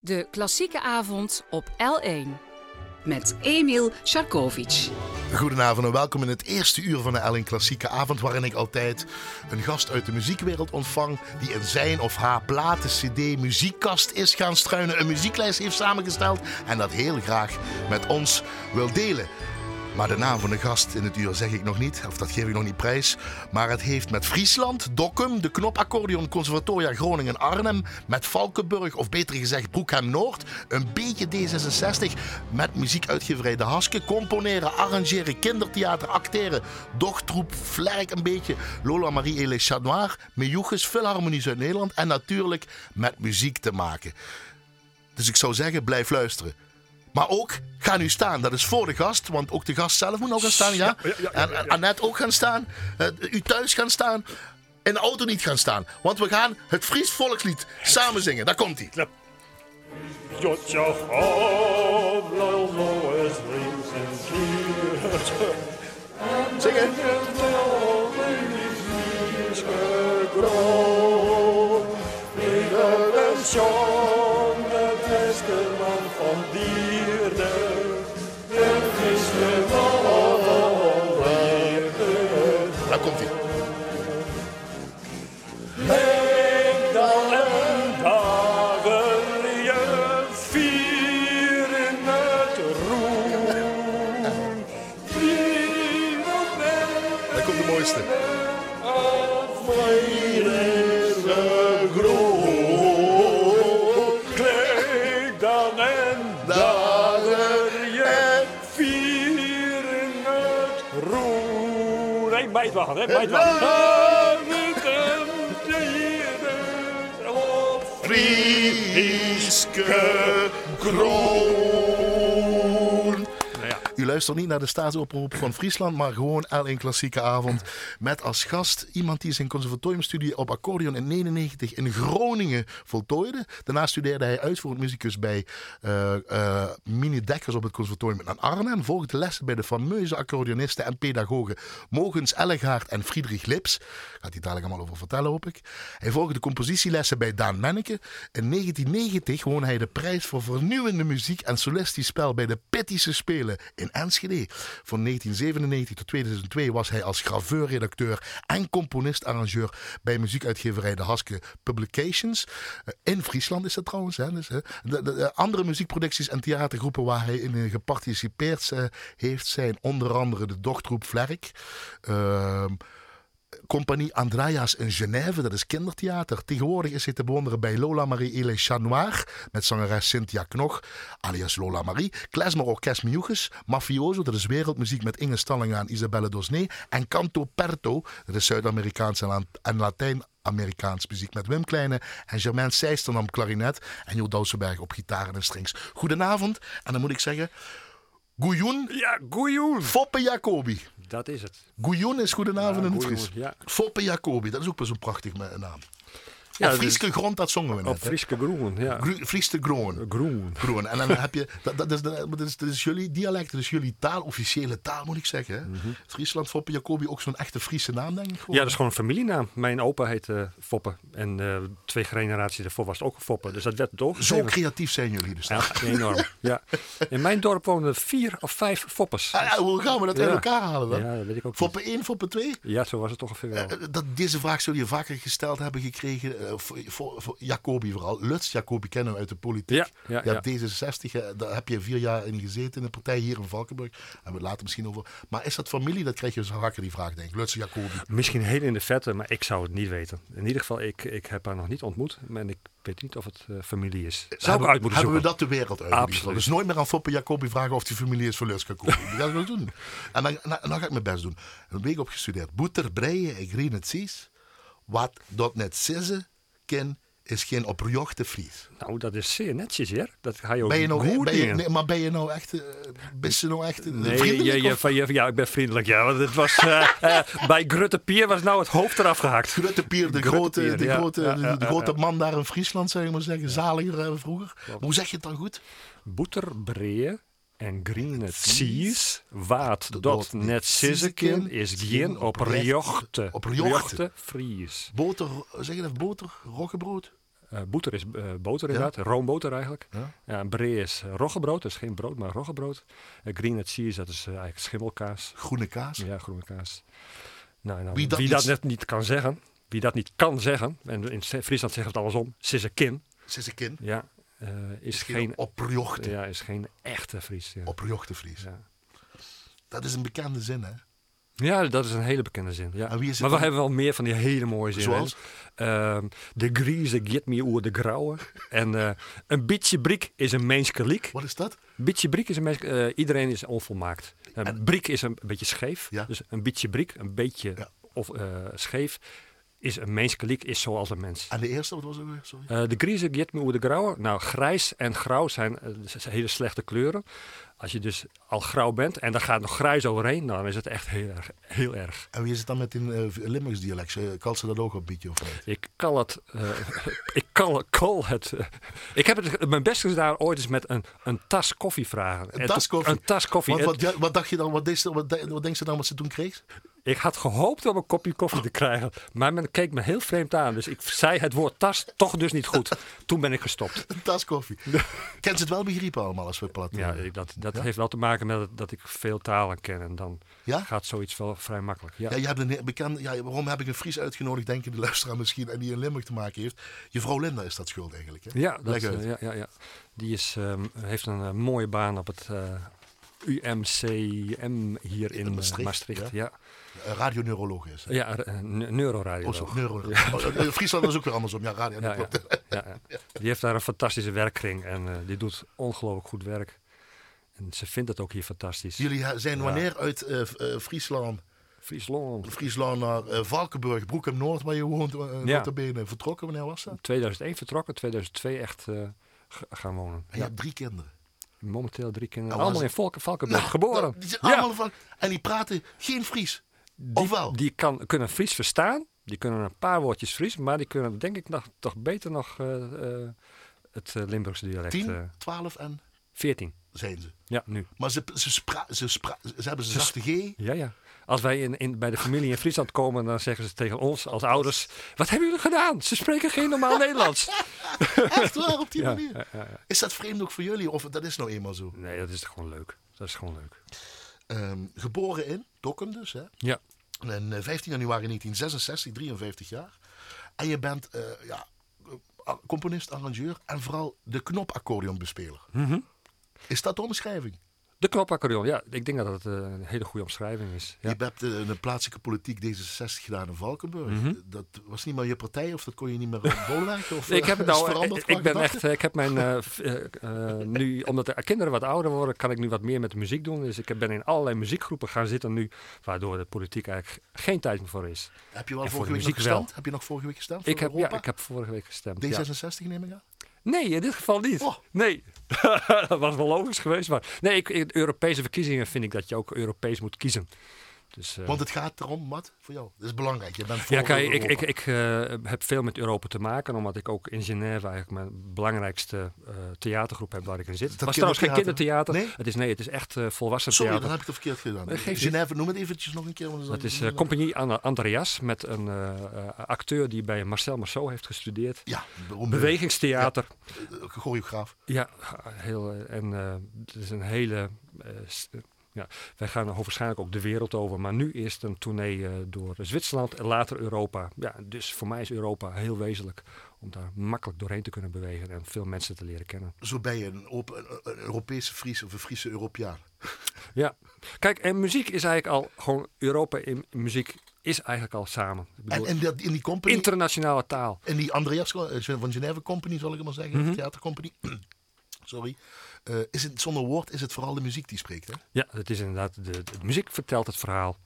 De klassieke avond op L1. met Emil Sharkovic. Goedenavond en welkom in het eerste uur van de Ellen Klassieke Avond, waarin ik altijd een gast uit de muziekwereld ontvang die in zijn of haar platen, cd, muziekkast is gaan struinen, een muzieklijst heeft samengesteld en dat heel graag met ons wil delen. Maar de naam van de gast in het uur zeg ik nog niet, of dat geef ik nog niet prijs. Maar het heeft met Friesland, Dokkum, de Knopaccordeon Conservatoria Groningen Arnhem, met Valkenburg, of beter gezegd Broekhem Noord, een beetje D66, met muziekuitgeverij De Haske, componeren, arrangeren, kindertheater, acteren, dochtroep, vlerk een beetje, Lola Marie Elie Chanoir, Mejoeges, Philharmonies uit Nederland en natuurlijk met muziek te maken. Dus ik zou zeggen, blijf luisteren. Maar ook, ga nu staan. Dat is voor de gast, want ook de gast zelf moet nog gaan staan. Ja? Ja, ja, ja, En, Annette ook gaan staan. Eh, u thuis gaan staan. In de auto niet gaan staan. Want we gaan het Fries volkslied samen zingen. Daar komt hij. Jotja Havla, Loes, links en kiert. Zingen. Roem. Nee, wachten, hè, wachten. Frieske groen. U luistert niet naar de staatsoproep van Friesland, maar gewoon L1 Klassieke Avond. Met als gast iemand die zijn conservatoriumstudie op accordeon in 99 in Groningen voltooide. Daarna studeerde hij uitvoerend muzikus bij Mini Dekkers op het conservatorium in Arnhem. Volgde lessen bij de fameuze accordeonisten en pedagogen Mogens Ellegaard en Friedrich Lips. Gaat hij dadelijk allemaal over vertellen, hoop ik. Hij volgde compositielessen bij Daan Menneke. In 1990 won hij de prijs voor vernieuwende muziek en solistisch spel bij de Pittische Spelen in Enschede. Van 1997 tot 2002 was hij als graveur, redacteur en componist-arrangeur bij muziekuitgeverij De Haske Publications. Eh, In Friesland is dat trouwens. Hè, dus, hè. De, de- de andere muziekproducties en theatergroepen waar hij in eh, geparticipeerd eh, heeft zijn onder andere de Dochtroep Vlerk. Ehm Compagnie Andreas in Genève, dat is kindertheater. Tegenwoordig is hij te bewonderen bij Lola Marie Elie Chanoir met zangeres Cynthia Knog, alias Lola Marie. Klezmer Orkest Miuches, Mafioso, dat is wereldmuziek met Inge Stallinga en Isabelle Dosné. En Canto Perto, dat is Zuid-Amerikaans en, Lat- en Latijn-Amerikaans muziek met Wim Kleine en Germain op klarinet en Jo Dousenberg op gitaar en strings. Goedenavond, en dan moet ik zeggen, Gouyoun Ja, goeioen. Foppe Jacobi. Dat is het. Gouyoun is goedenavond in het Fries. ja. Foppe Jacobi, dat is ook wel zo'n prachtig naam. Ja, Frieske grond, dat zongen we net. Op. Frieske groen, ja. Gru- groen. Groen. Groen. En dan heb je, dat, dat, is, dat, is, dat is jullie dialect, dat is jullie taal, officiële taal moet ik zeggen. Hè? Friesland, Foppe Jacobi, ook zo'n echte Friese naam denk ik gewoon. Ja, dat is gewoon een familienaam. Mijn opa heette Foppe. En eh, twee generaties daarvoor was het ook Foppe. Dus dat werd het Zo creatief zijn jullie dus. Ja, enorm. Ja. In mijn dorp woonden vier of vijf Foppes. Ah, ja, hoe gaan we dat Ja. uit elkaar halen dan? Ja, dat weet ik ook Foppe 1, Foppe 2? niet. Ja, zo was het toch ongeveer wel. Eh, Dat, deze vraag zul je vaker gesteld hebben gekregen. Eh, voor, voor, voor Jacobi vooral. Lutz Jacobi kennen we uit de politiek. Ja, ja, ja. hebt D66, eh, daar heb je vier jaar in gezeten in de partij hier in Valkenburg. Hebben we het later misschien over. Maar is dat familie? Dat krijg je zo vaker die vraag, denk ik. Lutz Jacobi. Misschien heel in de vette, maar ik zou het niet weten. In ieder geval, ik, ik heb haar nog niet ontmoet. En ik weet niet of het eh, familie is. Zou ik hebben, uit moeten hebben zoeken. we dat de wereld uit? Absoluut. Dus nooit meer aan Foppe Jacobi vragen of die familie is van Lutz Jacobi. Die ga ik wel doen. En dan, dan, dan ga ik mijn best doen. Een week opgestudeerd. Boeter, breien en green het zies. Wat dat net zeggen ken, is geen oprechte Fries. Nou, dat is zeer netjes, hè? Dat ga je ook Ben je nou, goed ben je, nee, maar ben je nou echt, ben je nou echt Nee, vriendelijk? je, je, of- van je, ja, ik ben vriendelijk. Ja, want het was, eh, eh, bij Grutte Pier was nou het hoofd eraf gehakt. Grutte Pier, de, grote, Pier, de, ja, grote, ja, de, ja, de ja, grote man daar in Friesland, zou je maar zeggen. Zaliger vroeger. Maar hoe zeg je het dan goed? Boeterbreeën en green cheese, waard Dat net sisseken, is geen op rjochte. Op rjochte. Fries. Boter, zeg je dat, boter, roggebrood? Eh, boeter is eh, boter inderdaad, roomboter eigenlijk. Ja. Ja, en brie is roggebrood, dat is geen brood, maar roggebrood. Uh, green cheese, dat is eigenlijk schimmelkaas. Groene kaas. Ja, groene kaas. Nou, nou, Wie wie dat net niet kan zeggen, wie dat niet kan zeggen, en in Friesland zeggen we het andersom, sissekin, Sissekin. ja, eh, is Geen opjochte. ja, is geen echte Fries. Ja. Fries. Ja. Dat is een bekende zin, hè? Ja, dat is een hele bekende zin. Ja. Maar we dan? hebben wel meer van die hele mooie zinnen. Zoals? Ehm, de griezen get me oer de grauwe. en eh, een beetje brik is een menskeliek. Wat is dat? Een beetje brik is een mens. eh, iedereen is onvolmaakt. Een En- brik is een beetje scheef. Ja. Dus een beetje brik, een beetje of, scheef, is een menskeliek, is zoals een mens. En de eerste, wat was het weer? Sorry. Eh, de griezen get me oer de grauwe. Nou, grijs en grauw zijn eh, z- zijn hele slechte kleuren. Als je dus al grauw bent en daar gaat nog grijs overheen, dan is het echt heel erg. Heel erg. En wie is het dan met in uh, Limburgs dialect? Eh, Kalt ze dat ook een beetje of niet? Ik kan het. eh, ik kan, het. eh, ik heb het mijn best gedaan ooit eens met een, een tas koffie vragen. Een En tas koffie? Een tas koffie. Wat, wat, dacht je dan? Wat, deed ze, wat, de- wat denkt ze dan wat ze toen kreeg? Ik had gehoopt om een kopje koffie te krijgen. Maar men keek me heel vreemd aan. Dus ik zei het woord tas toch dus niet goed. Toen ben ik gestopt. Een tas koffie. Kent ze het wel begrepen allemaal als we plat? Ja, dat, dat Ja? heeft wel te maken met dat ik veel talen ken. En dan Ja? gaat zoiets wel vrij makkelijk. Ja. Ja, je hebt een bekend, ja, waarom heb ik een Fries uitgenodigd, denken de luisteraar misschien, en die in Limburg te maken heeft? Je vrouw Linda is dat schuld eigenlijk. Hè? Ja, dat, eh, ja, ja, ja. Die is, ehm, heeft een eh, mooie baan op het eh, UMCM hier in, Maastricht, Maastricht. Ja, radioneuroloog is. hè? ja. eh, ne- neuroradio. Oh, neuro. Oh, eh, Friesland is ook weer andersom. Ja, radio. Ja. Die heeft daar een fantastische werkkring en eh, die doet ongelooflijk goed werk. En ze vindt het ook hier fantastisch. Jullie zijn wanneer uit eh, eh, Friesland, Friesland. Friesland naar eh, Valkenburg, Broekem Noord, waar je woont, uh, vertrokken? Wanneer was dat? 2001 vertrokken, 2002 echt eh, gaan wonen. En je hebt drie kinderen. momenteel drie kinderen. Allemaal in Valkenburg Nou, geboren. nou, die zijn Ja. allemaal van, en die praten geen Fries. Die, die kan, kunnen Fries verstaan. Die kunnen een paar woordjes Fries. Maar die kunnen denk ik nog, toch beter nog eh, eh, het eh, Limburgse dialect. 10, eh 12 en 14. zijn ze. Ja, nu. Maar ze, ze, spra, ze, spra, ze hebben Ze zachte G. Ja, ja. Als wij in, in, bij de familie in Friesland komen, dan zeggen ze tegen ons als ouders: Wat hebben jullie gedaan? Ze spreken geen normaal Nederlands. Echt waar, op die Ja, manier. ja, ja, ja. Is dat vreemd ook voor jullie? Of dat is nou eenmaal zo? Nee, dat is gewoon leuk. Dat is gewoon leuk. Ehm, geboren in Dokkum dus, hè? Ja. En eh, 15 januari 1966, 53 jaar. En je bent eh, ja, eh, componist, arrangeur en vooral de knopaccordeonbespeler. Mhm. Is dat de omschrijving? De knopaccordeon, ja. Ik denk dat dat eh, een hele goede omschrijving is. Ja. Je hebt eh, een plaatselijke politiek D66 gedaan in Valkenburg. Mhm. Dat was niet meer je partij of dat kon je niet meer bolwerken? Of, Ik eh, heb nou, ik, ik ben echt, eh, ik heb mijn, eh, eh, eh, nu, omdat de kinderen wat ouder worden, kan ik nu wat meer met muziek doen. Dus ik ben in allerlei muziekgroepen gaan zitten nu, waardoor de politiek eigenlijk geen tijd meer voor is. Heb je wel en vorige week nog muziek wel. gestemd? Heb je nog vorige week gestemd Ik heb, ja, ik heb vorige week gestemd. ja. D66 neem ik aan? Nee, in dit geval niet. Oh. Nee, dat was wel logisch geweest. Maar nee, ik, in Europese verkiezingen vind ik dat je ook Europees moet kiezen. Dus, eh, Want het gaat erom, wat voor jou? Dat is belangrijk. Je bent ja, kijk, ik, ik, ik eh, heb veel met Europa te maken, omdat ik ook in Genève eigenlijk mijn belangrijkste eh, theatergroep heb waar ik in zit. Het Dat was trouwens geen kindertheater? Nee? Het is, nee, het is echt volwassen Sorry, dan theater. heb ik het verkeerd gedaan. Genève, noem het eventjes nog een keer. want zal is Compagnie Andreas met een acteur die bij Marcel Marceau heeft gestudeerd. Ja, Bewegingstheater. eh, choreograaf. Ja, heel, en het is een hele. Ja, wij gaan waarschijnlijk ook de wereld over, maar nu eerst een tournee eh, door Zwitserland en later Europa. Ja, dus voor mij is Europa heel wezenlijk om daar makkelijk doorheen te kunnen bewegen en veel mensen te leren kennen. Zo ben je een, een, Europese Fries of een Friese Europeaan. Ja, kijk, en muziek is eigenlijk al gewoon Europa in muziek is eigenlijk al samen. Ik En, bedoel, en dat, in die company, internationale taal. in die Andreas van Genève Company, zal ik maar zeggen, Mhm. theatercompany. Sorry. Eh, is het, zonder woord is het vooral de muziek die spreekt. Hè? Ja, het is inderdaad, de, de muziek vertelt het verhaal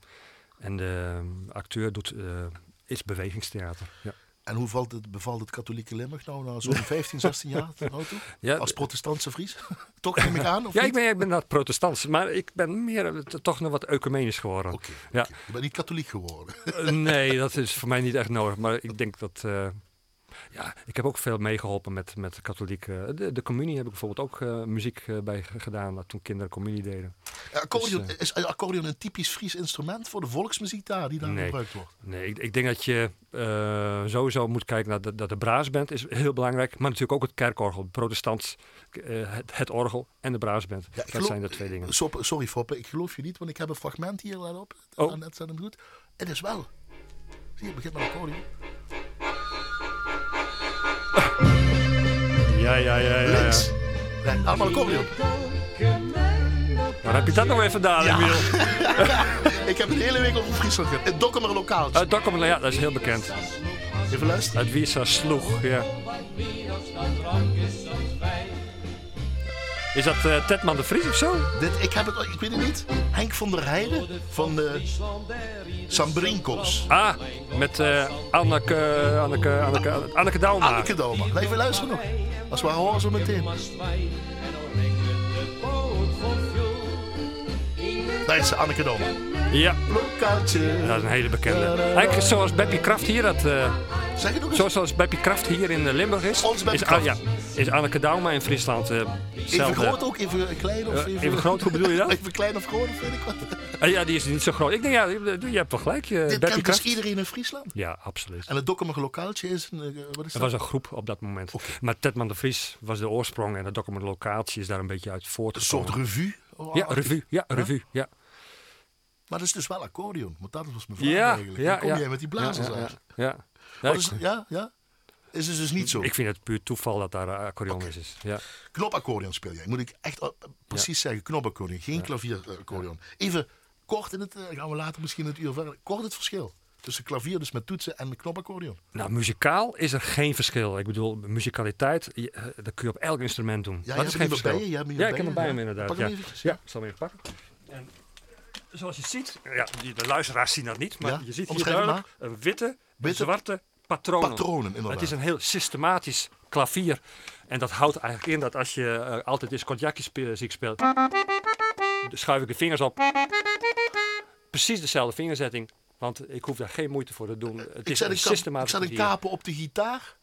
en de eh, acteur doet, eh, is bewegingstheater. Ja. En hoe valt het, bevalt het katholieke Limburg nou na zo'n 15, 16 jaar? Ja, Als protestantse Fries? Toch neem ik aan? Of Ja, ik ben, ik ben dat protestants, maar ik ben meer eh, toch nog wat ecumenisch geworden. Oké, Ja. oké. je bent niet katholiek geworden. Nee, dat is voor mij niet echt nodig, maar ik denk dat... Ja, ik heb ook veel meegeholpen met, met de katholieke. De, de communie heb ik bijvoorbeeld ook uh, muziek uh, bij gedaan toen kinderen communie deden. Accordeon, dus, is accordeon een typisch Fries instrument voor de volksmuziek daar die daar nee, gebruikt wordt? Nee, ik, ik denk dat je sowieso moet kijken naar de, dat de braasband is heel belangrijk, maar natuurlijk ook het kerkorgel, het protestants, het, het, orgel en de braasband. Ja, dat geloof, zijn de twee dingen. Sorry Foppe, ik geloof je niet, want ik heb een fragment hier, let op. Oh. Net zet hem goed. Het is wel. Zie je, het begint met accordeon. Ja, ja, ja, ja. Links. Nee, allemaal accordeon. Waar heb je dat nog even vandaan, ja. ik heb een hele week over Friesland gehad. Het Dokkumer lokaal. Het Dokkumer, ja, dat is heel bekend. Even luisteren. Uit Wiesa sloeg, ja. Is dat uh, Tedman de Vries of zo? Dit, ik, heb het, ik weet het niet. Henk van der Heijden van de Sambrinkos. Ah, met uh, Anneke, Anneke, Anneke, Anneke Dauma. Anneke Dauma. Even luisteren nog. Als we horen zo meteen. Daar is Anneke Dauma. Ja. Lokaaltje. Dat is een hele bekende. Eigenlijk zoals Beppie Kraft hier dat... Uh, zeg je nog eens? Zoals Beppie Kraft hier in Limburg is. Ons is, Kraft. ja, is Anneke Dauma in Friesland uh, Even groot ook? Even klein? Of even, even groot, hoe bedoel je dat? even klein of groot, vind ik wat. Uh, ja, die is niet zo groot. Ik denk, ja, je hebt wel gelijk. Uh, Dit kent Kraft. dus iedereen in Friesland? Ja, absoluut. En het Dokkumer lokaaltje is een, wat is dat? dat? was een groep op dat moment. Okay. Maar Tedman de Vries was de oorsprong en het Dokkumer lokaaltje is daar een beetje uit voortgekomen. Een soort revue? Oh, ja, revue. Ja, revue. Ja. Maar dat is dus wel accordeon, want dat was mijn vraag ja, eigenlijk. Ja, Hoe kom ja. jij met die blazers ja, ja, uit? Ja. Ja. Is, ja, ja? Is het dus niet zo? Ik vind het puur toeval dat daar accordeon okay. is. Ja. Knopaccordeon speel jij. Moet ik echt uh, precies zeggen, knopaccordeon, geen klavieraccordeon. Even kort in het, uh, gaan we later misschien het uur verder. Kort het verschil tussen klavier, dus met toetsen en knopaccordeon. Nou, muzikaal is er geen verschil. Ik bedoel, muzikaliteit, je, dat kun je op elk instrument doen. Ja, dat is geen verschil. Je, ja, ik heb hem bij hem inderdaad. Pak ja. hem eventjes, ja, ik zal hem even pakken. En zoals je ziet, ja, de luisteraars zien dat niet, maar Ja, je ziet hier duidelijk een witte, zwarte patronen. Patronen, inderdaad. Het is een heel systematisch klavier. En dat houdt eigenlijk in dat als je uh, altijd eens Kodjaki muziek speelt, dan schuif ik de vingers op. Precies dezelfde vingerzetting, want ik hoef daar geen moeite voor te doen. Het ik is een systematisch ik zet een kapo op de gitaar.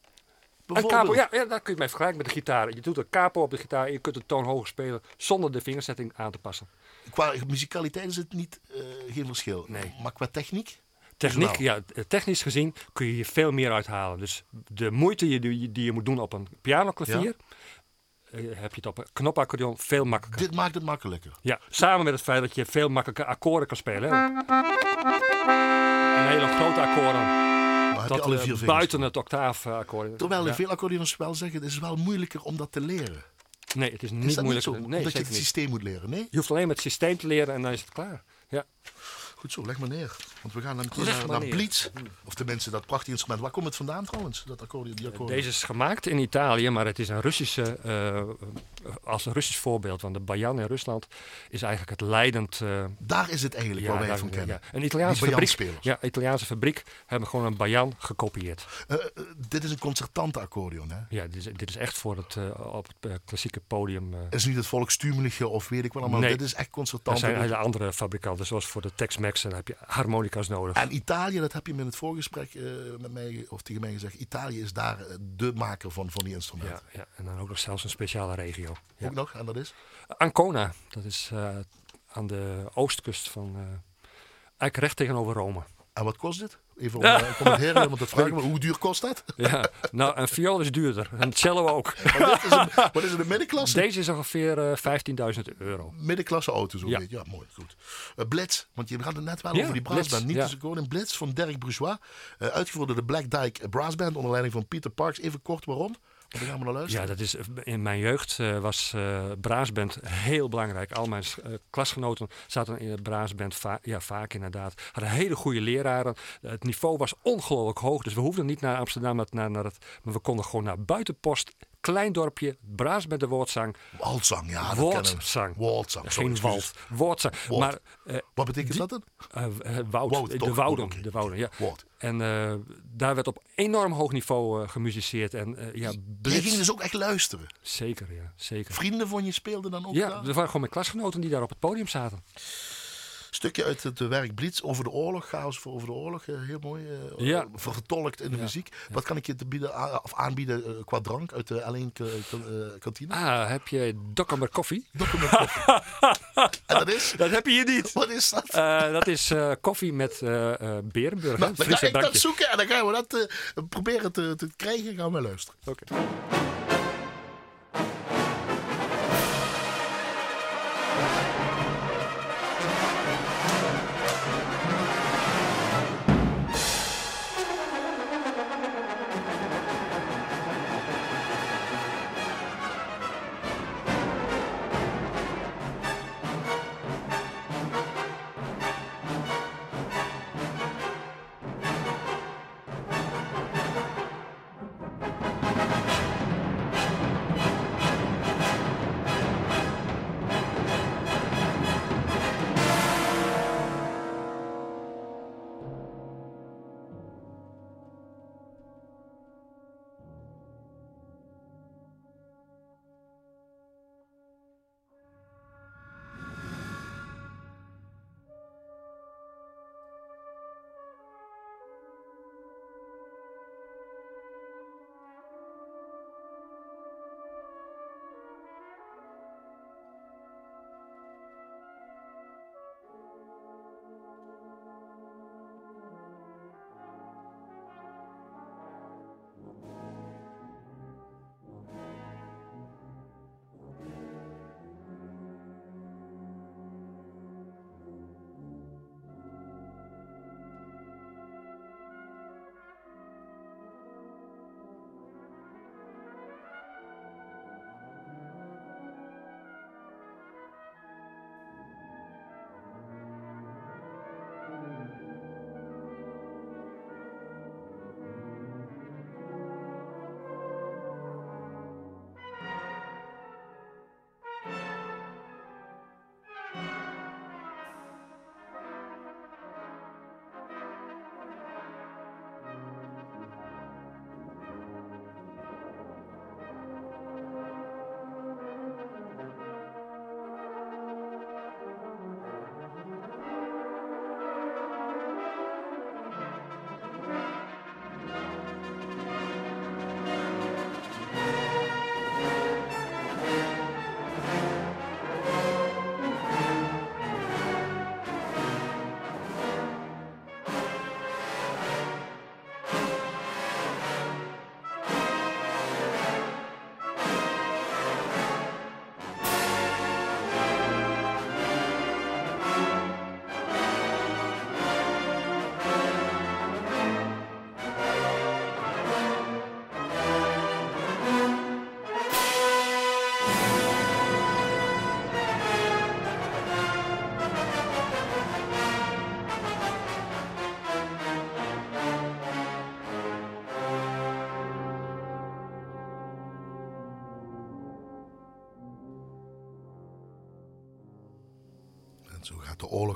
Een capo, ja, ja, dat kun je mee vergelijken met de gitaar. Je doet een capo op de gitaar en je kunt de toon hoger spelen zonder de vingerzetting aan te passen. Qua muzikaliteit is het niet, eh, geen verschil. Nee. Maar qua techniek? Techniek, ja, technisch gezien kun je hier veel meer uithalen. Dus de moeite die je, die je moet doen op een pianoklavier, eh, heb je het op een knopaccordeon veel makkelijker. Dit maakt het makkelijker. Ja, samen met het feit dat je veel makkelijker akkoorden kan spelen. hè. En hele grote akkoorden. Dat alle eh, vier buiten het octaafakkoord. Terwijl Ja. veel accordeoners wel zeggen, het is wel moeilijker om dat te leren. Nee, het is niet Is moeilijk. niet zo? Nee, dat je het niet. systeem moet leren, nee? Je hoeft alleen maar het systeem te leren en dan is het klaar. Ja. Goed zo, leg maar neer. Want we gaan Leg naar, naar. Blitz. Of tenminste, dat prachtige instrument. Waar komt het vandaan trouwens, dat accordeon? Die accordeon? Deze is gemaakt in Italië, maar het is een Russische, eh, als een Russisch voorbeeld. Want de Bajan in Rusland is eigenlijk het leidend. eh, Daar is het eigenlijk waar wij daar- van kennen. ja. Een Italiaanse fabriek. Ja, Italiaanse fabriek hebben gewoon een Bajan gekopieerd. Eh, dit is een concertante accordeon, hè? Ja, dit is, dit is echt voor het, op het klassieke podium. Het is niet het volkstumelige of weet ik wel allemaal. Nee. Dit is echt er concertante. zijn hele andere fabrikanten, zoals voor de Tex-Mex, en dan heb je harmonica's nodig. En Italië, dat heb je in het voorgesprek eh, met mij, of tegen mij gezegd. Italië is daar eh, de maker van, van die instrumenten. Ja, ja, en dan ook nog zelfs een speciale regio. Ja. Ook nog, en dat is? Ancona, dat is eh, aan de oostkust van. eigenlijk recht tegenover Rome. En wat kost dit? Even om eh, commenteren, want dat vraag ik me. Hoe duur kost dat? Ja, nou, een viool is duurder. En cello ook. wat, is een, wat is het, een middenklasse? Deze is ongeveer eh 15.000 euro. Middenklasse auto, zo Ja. Ja, mooi, goed. Eh, Blitz, want je had het net wel Ja, over die brassband. Niet dus gewoon een Blitz van Dirk Bourgeois. eh, uitgevoerd door de Black Dyke Brassband onder leiding van Peter Parks. Even kort waarom? We naar Ja, dat is, in mijn jeugd eh, was eh braasband heel belangrijk. Al mijn eh, klasgenoten zaten in de braasband va ja, vaak inderdaad. Hadden hele goede leraren. Het niveau was ongelooflijk hoog. Dus we hoefden niet naar Amsterdam, maar naar, naar het, maar we konden gewoon naar buitenpost. Klein dorpje, braasband de woordzang. Waltzang, ja. dat Woordzang. sorry, Geen wald, woordzang. Woord. Maar eh, Wat betekent dat dan? eh, eh, woud, Woud, de wouden, de wouden, ja. Woord. En eh, daar werd op enorm hoog niveau eh, gemusiceerd. En eh, ja, Je ging dus ook echt luisteren. Zeker, ja, zeker. Vrienden van je speelden dan ook Ja, daar? er waren gewoon mijn klasgenoten die daar op het podium zaten. Stukje uit het werk Blitz over de oorlog, chaos voor over de oorlog. eh, heel mooi eh, Ja. vertolkt in de muziek. Wat kan ik je te bieden, of aanbieden eh, qua drank uit de L1 ka- ka- eh, kantine? Ah, heb je Dokkamer koffie? Koffie. en dat is? Dat heb je hier niet. Wat is dat? Eh, dat is eh, koffie met eh eh Berenburg. Nou, dan ga ik dat zoeken en dan gaan we dat eh, proberen te, te krijgen. Gaan we luisteren. Oké.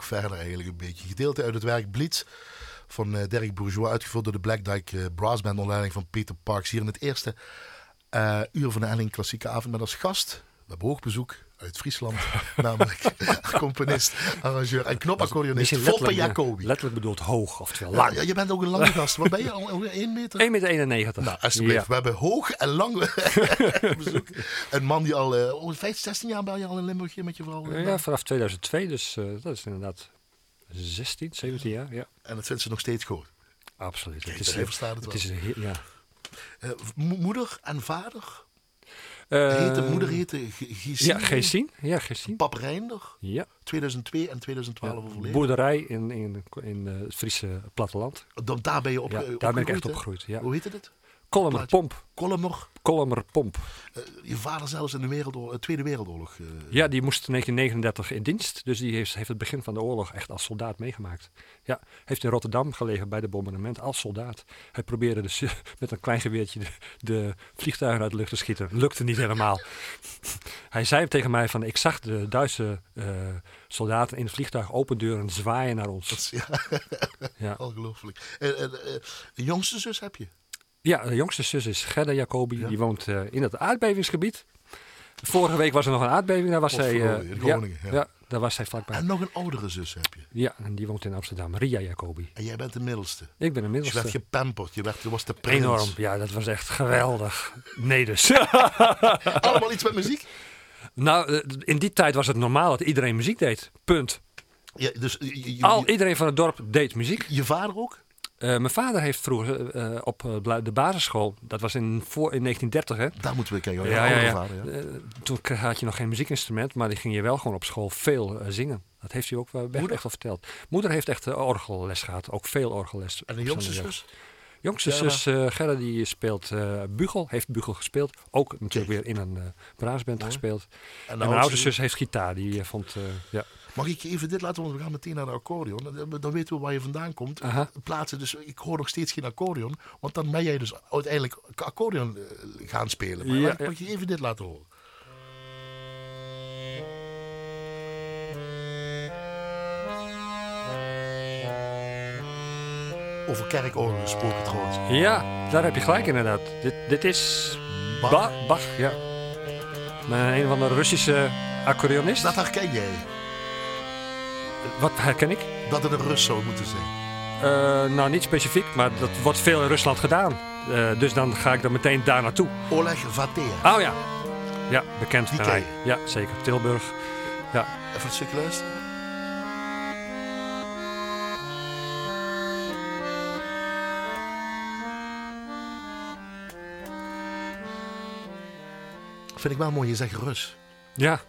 Verder eigenlijk een beetje. Gedeelte uit het werk Blitz van eh, Derek Bourgeois, uitgevoerd door de Black Dyke eh, Brass Band onder leiding van Peter Parks. Hier in het eerste eh, uur van de Elling Klassieke Avond met als gast. We hebben hoogbezoek uit Friesland, namelijk componist, arrangeur en knopaccordeonist Foppe Jacobi. letterlijk bedoeld hoog, oftewel lang. ja, je bent ook een lange gast. Wat ben je? Al 1 meter? 1,91 meter. Nou, alsjeblieft. Ja. We hebben hoog en lang bezoek. Een man die al oh, 15, 16 jaar ben je al in Limburg hier met je vrouw. Ja, vanaf 2002, dus eh, dat is inderdaad 16, 17 jaar. Ja, En dat vindt ze nog steeds goed. absoluut. Kijk, het is, verstaat het het wel. is ja. Eh, mo- moeder en vader? Eh, heette, moeder heette G- Gisine. Ja, Geesien. Ja. Pap Reinder. Ja. 2002 en 2012 ja. overleden. Boerderij in, in, in eh, het Friese platteland. Dan, daar ben je op, Ja, daar ben ik echt opgegroeid. Ja. Hoe heette het? Kolmer Pomp. Kolmer. Kolmer Pomp. Eh, je vader zelfs in de wereldoorlog, eh, Tweede Wereldoorlog. eh, Ja, die moest in 1939 in dienst. Dus die heeft, heeft het begin van de oorlog echt als soldaat meegemaakt. Ja, heeft in Rotterdam gelegen bij de bombardement als soldaat. Hij probeerde dus met een klein geweertje de, de vliegtuigen uit de lucht te schieten. Lukte niet helemaal. Hij zei tegen mij van, ik zag de Duitse soldaten in het vliegtuig opendeuren zwaaien naar ons. dat is- ja, Ja. ongelooflijk. En, en, een jongste zus heb je? Ja, de jongste zus is Gerda Jacobi. Ja. Die woont eh, in het aardbevingsgebied. Vorige week was er nog een aardbeving. Daar was zij. eh, Potverdorie, in Groningen, ja. ja, daar was zij vlakbij. En nog een oudere zus heb je. Ja, en die woont in Amsterdam. Ria Jacobi. En jij bent de middelste. Ik ben de Dus je werd middelste. gepamperd. Je, werd, je was de prins. Enorm. Ja, dat was echt geweldig. Nee dus. Allemaal iets met muziek? nou, eh, in die tijd was het normaal dat iedereen muziek deed. Punt. Ja, dus je, je- Al iedereen van het dorp deed muziek. je vader ook? Eh, mijn vader heeft vroeger eh, op eh, bla- de basisschool, dat was in, voor, in 1930 hè. Daar moeten we kijken. Ja, ja, ja. vader, ja. Toen had je nog geen muziekinstrument, maar die ging je wel gewoon op school veel zingen. Dat heeft hij ook echt, wel verteld. Moeder heeft echt orgelles gehad, ook veel orgelles. En de op jongste zus? Jongste zus Gerda die speelt eh bugel, heeft bugel gespeeld. Ook natuurlijk weer in een eh braasband gespeeld. En mijn oudste zus heeft gitaar, die eh, vond, ja. Mag ik even dit laten, want we gaan meteen naar de accordeon. Dan- weten we waar je vandaan komt. Aha. Plaatsen, dus ik hoor nog steeds geen accordeon. Want dan ben jij dus uiteindelijk accordeon gaan spelen. Maar Ja, mag mag je even dit laten horen? Over kerkorgel gesproken trouwens. Ja, daar heb je gelijk inderdaad. Dit, dit is Bach. Bach. Bach, ja. Maar een van de Russische accordeonist. Dat herken jij. Wat herken ik? Dat het een Rus zou moeten zijn. Eh, nou, niet specifiek, maar dat wordt veel in Rusland gedaan. Eh, dus dan ga ik er meteen daar naartoe. Oleg Vatea. Oh ja. Ja, bekend Die Ja, zeker. Tilburg. Ja. Even een stukje luisteren. Vind ik wel mooi, je zegt Rus. Ja,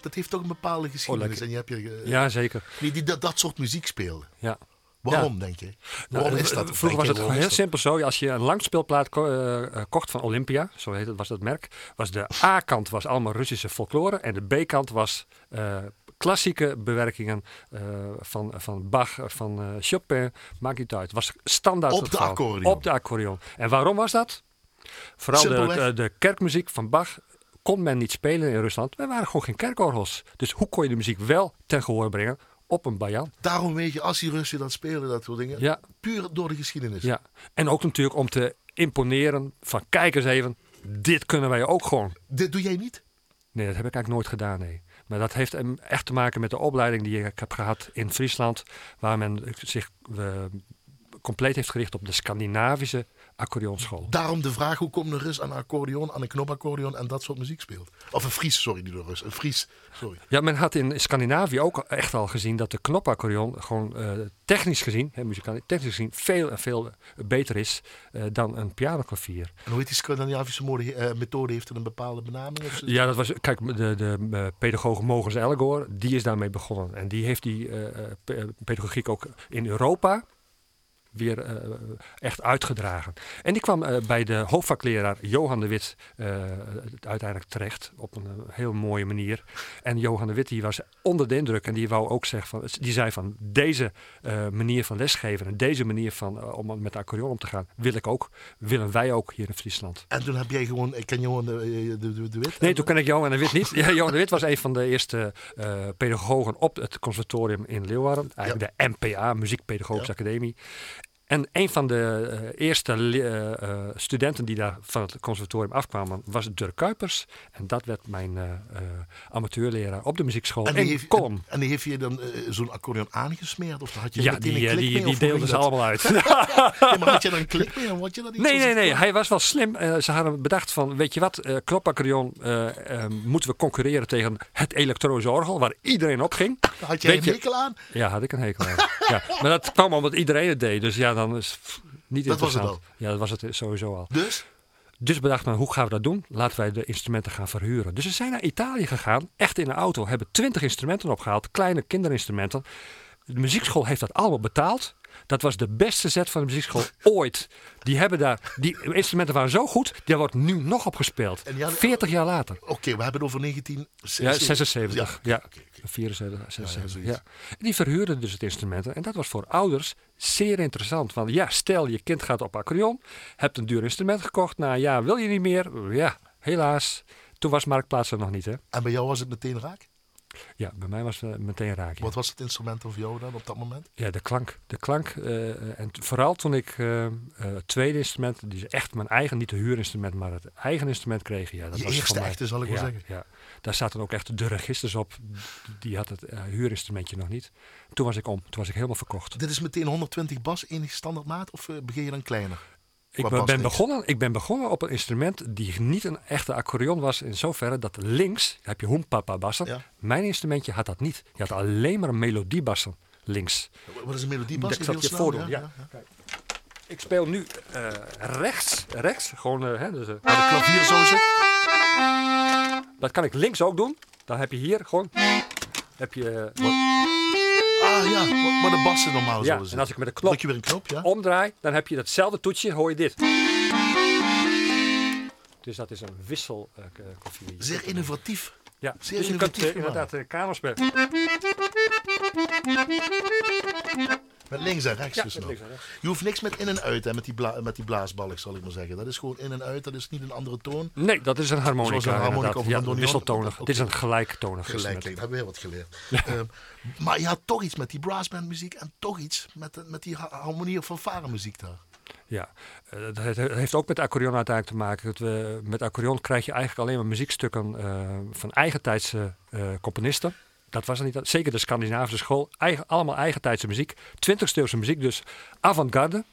Dat heeft toch een bepaalde geschiedenis. lekker. en je hebt je, eh, ja zeker. die, die dat, dat soort muziek speelde. Ja. Waarom, denk je? Waarom Nou, is eh, dat? Vroeger Denk was het gewoon heel simpel zo. Als je een langspeelplaat ko- eh, eh, kocht van Olympia, zo heet het, was dat merk, was de A-kant was allemaal Russische folklore en de B-kant was eh, klassieke bewerkingen eh, van, van Bach, van eh, Chopin, maakt niet uit. Het was standaard Op de accordeon. Op de accordeon. En waarom was dat? Vooral de, de kerkmuziek van Bach kon men niet spelen in Rusland. Er waren gewoon geen kerkorgels. Dus hoe kon je de muziek wel ten gehoor brengen op een bajan? Daarom weet je, als die Russen dat spelen, dat soort dingen. Ja, Puur door de geschiedenis. ja. En ook natuurlijk om te imponeren van kijk eens even, dit kunnen wij ook gewoon. Dit doe jij niet? Nee, dat heb ik eigenlijk nooit gedaan, nee. Maar dat heeft echt te maken met de opleiding die ik heb gehad in Friesland. Waar men zich eh, compleet heeft gericht op de Scandinavische accordeonschool. Daarom de vraag, hoe komt een Rus aan een accordeon, aan een knopaccordeon en dat soort muziek speelt? Of een Fries, sorry, niet een Rus. Een Fries, sorry. Ja, men had in Scandinavië ook echt al gezien dat de knopaccordeon gewoon eh, technisch gezien, hè, muzikaal technisch gezien, veel en veel beter is eh, dan een pianoklavier. En hoe heet die Scandinavische eh, methode? Heeft het een bepaalde benaming? Of? Ja, dat was, kijk, de, de eh, pedagoog Mogens Ellegor, die is daarmee begonnen. En die heeft die eh, eh, pe- pedagogiek ook in Europa weer eh, echt uitgedragen. En die kwam eh, bij de hoofdvakleraar Johan de Wit eh, uiteindelijk terecht op een heel mooie manier. En Johan de Wit die was onder de indruk en die wou ook zeggen van, die zei van deze manier van lesgeven en deze manier van om met de accordeon om te gaan, wil ik ook, willen wij ook hier in Friesland. En toen heb jij gewoon, ik ken Johan de, de, de, de Wit. Nee, toen ken ik Johan de Wit niet. Ja, Johan de Wit was een van de eerste pedagogen op het conservatorium in Leeuwarden. Eigenlijk de MPA, Muziekpedagogische Academie. En een van de eh, eerste eh, eh, studenten die daar van het conservatorium afkwamen was Dirk Kuipers. En dat werd mijn amateurleraar op de muziekschool En die, in heeft, en die heeft je dan zo'n accordeon aangesmeerd? Of had je Ja, meteen die, een klik die, mee? die ze allemaal uit. Ja, maar had je dan een klik mee? En je dat Nee, nee, nee. Hij was wel slim. Ze hadden bedacht van, weet je wat, eh, moeten we concurreren tegen het elektronische orgel, waar iedereen op ging. Had jij Weet een je- hekel aan? Ja, had ik een hekel aan. ja. Maar dat kwam omdat iedereen het deed. Dus ja, dan is pff, niet Dat was het interessant. Ja, dat was het sowieso al. Dus? Dus bedacht men, hoe gaan we dat doen? Laten wij de instrumenten gaan verhuren. Dus ze zijn naar Italië gegaan, echt in een auto, hebben twintig instrumenten opgehaald, kleine kinderinstrumenten. De muziekschool heeft dat allemaal betaald. Dat was de beste set van de muziekschool ooit. Die, hebben daar, die instrumenten waren zo goed, daar wordt nu nog op gespeeld. En die hadden- 40 jaar later. Oké, we hebben het over Ja, 1976. 76. Ja, oké, oké. 74, 76. zoiets. Ja, En die verhuurden dus het instrumenten. En dat was voor ouders zeer interessant. Want ja, stel je kind gaat op accordeon, hebt een duur instrument gekocht. Nou ja, wil je niet meer? Ja, helaas. Toen was Marktplaats er nog niet, hè? En bij jou was het meteen raak? Ja, bij mij was het meteen raak. Wat was het instrument voor jou dan op dat moment? Ja, de klank. De klank. eh, en vooral toen ik eh, eh, het tweede instrument, die is echt mijn eigen, niet de huurinstrument, maar het eigen instrument kreeg. Ja, dat Je was eerste mij- echte, zal ik ja, wel zeggen. Ja, daar zaten ook echt de registers op. Die had het eh, huurinstrumentje nog niet. Toen was ik om. Toen was ik helemaal verkocht. Dit is meteen 120 bas, enig standaardmaat, of eh, begin je dan kleiner? Ik ben, begonnen, ik ben begonnen op een instrument die niet een echte accordeon was. In zoverre dat links heb je hoempapa bassen. Ja. Mijn instrumentje had dat niet. Je had alleen maar melodiebassen links. Wat is een melodiebas? Ik zal het je voordoen. Ja. Kijk. Ik speel nu eh, rechts. Rechts. Gewoon, eh, hè, dus, eh, Waar de klavier zo zit. dat kan ik links ook doen. Dan heb je hier gewoon. Heb je, wat- Ah ja, waar de bassen normaal ja, en als ik met de knop Druk je weer een knop, ja? omdraai, dan heb je datzelfde toetsje, hoor je dit. Dus dat is een wissel eh, k- koffie. Zeer innovatief. Ja, zeer dus je kunt eh, inderdaad een kamer spelen. Met links en rechts Ja, dus met nog. links en rechts. Je hoeft niks met in en uit, hè, met, die bla met die blaasbalk, zal ik maar zeggen. Dat is gewoon in en uit, dat is niet een andere toon. Nee, dat is een harmonica. Zoals een harmonica of een Ja, wisseltonig. Dit is een gelijktonig Gelijk, dat hebben we heel wat geleerd. Ehm, maar je had toch iets met die brassbandmuziek en toch iets met, met die ha- harmonie of fanfare muziek daar. Ja, eh, dat heeft- ook met accordeon uiteindelijk te maken. Dat we, met accordeon krijg je eigenlijk alleen maar muziekstukken eh, van eigentijdse eh componisten. Dat was er niet. Zeker de Scandinavische school. Eigen, allemaal eigentijdse muziek. 20e eeuwse muziek, dus avant-garde.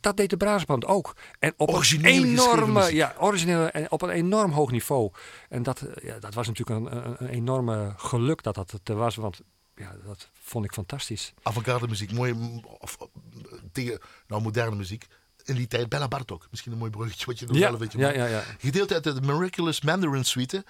Dat deed de braasband ook. En op Origineel een enorme, ja, origineel en op een enorm hoog niveau. En dat, eh, ja, dat was natuurlijk een, een, een enorme geluk dat dat er was. Want ja, dat vond ik fantastisch. Avant-garde muziek, mooie, of, tegen, nou moderne muziek. In die tijd, Bella Bartok. Misschien een mooi bruggetje wat je nog Ja, zelf weet. je ja, ja, ja. Gedeelte uit de Miraculous Mandarin Suite.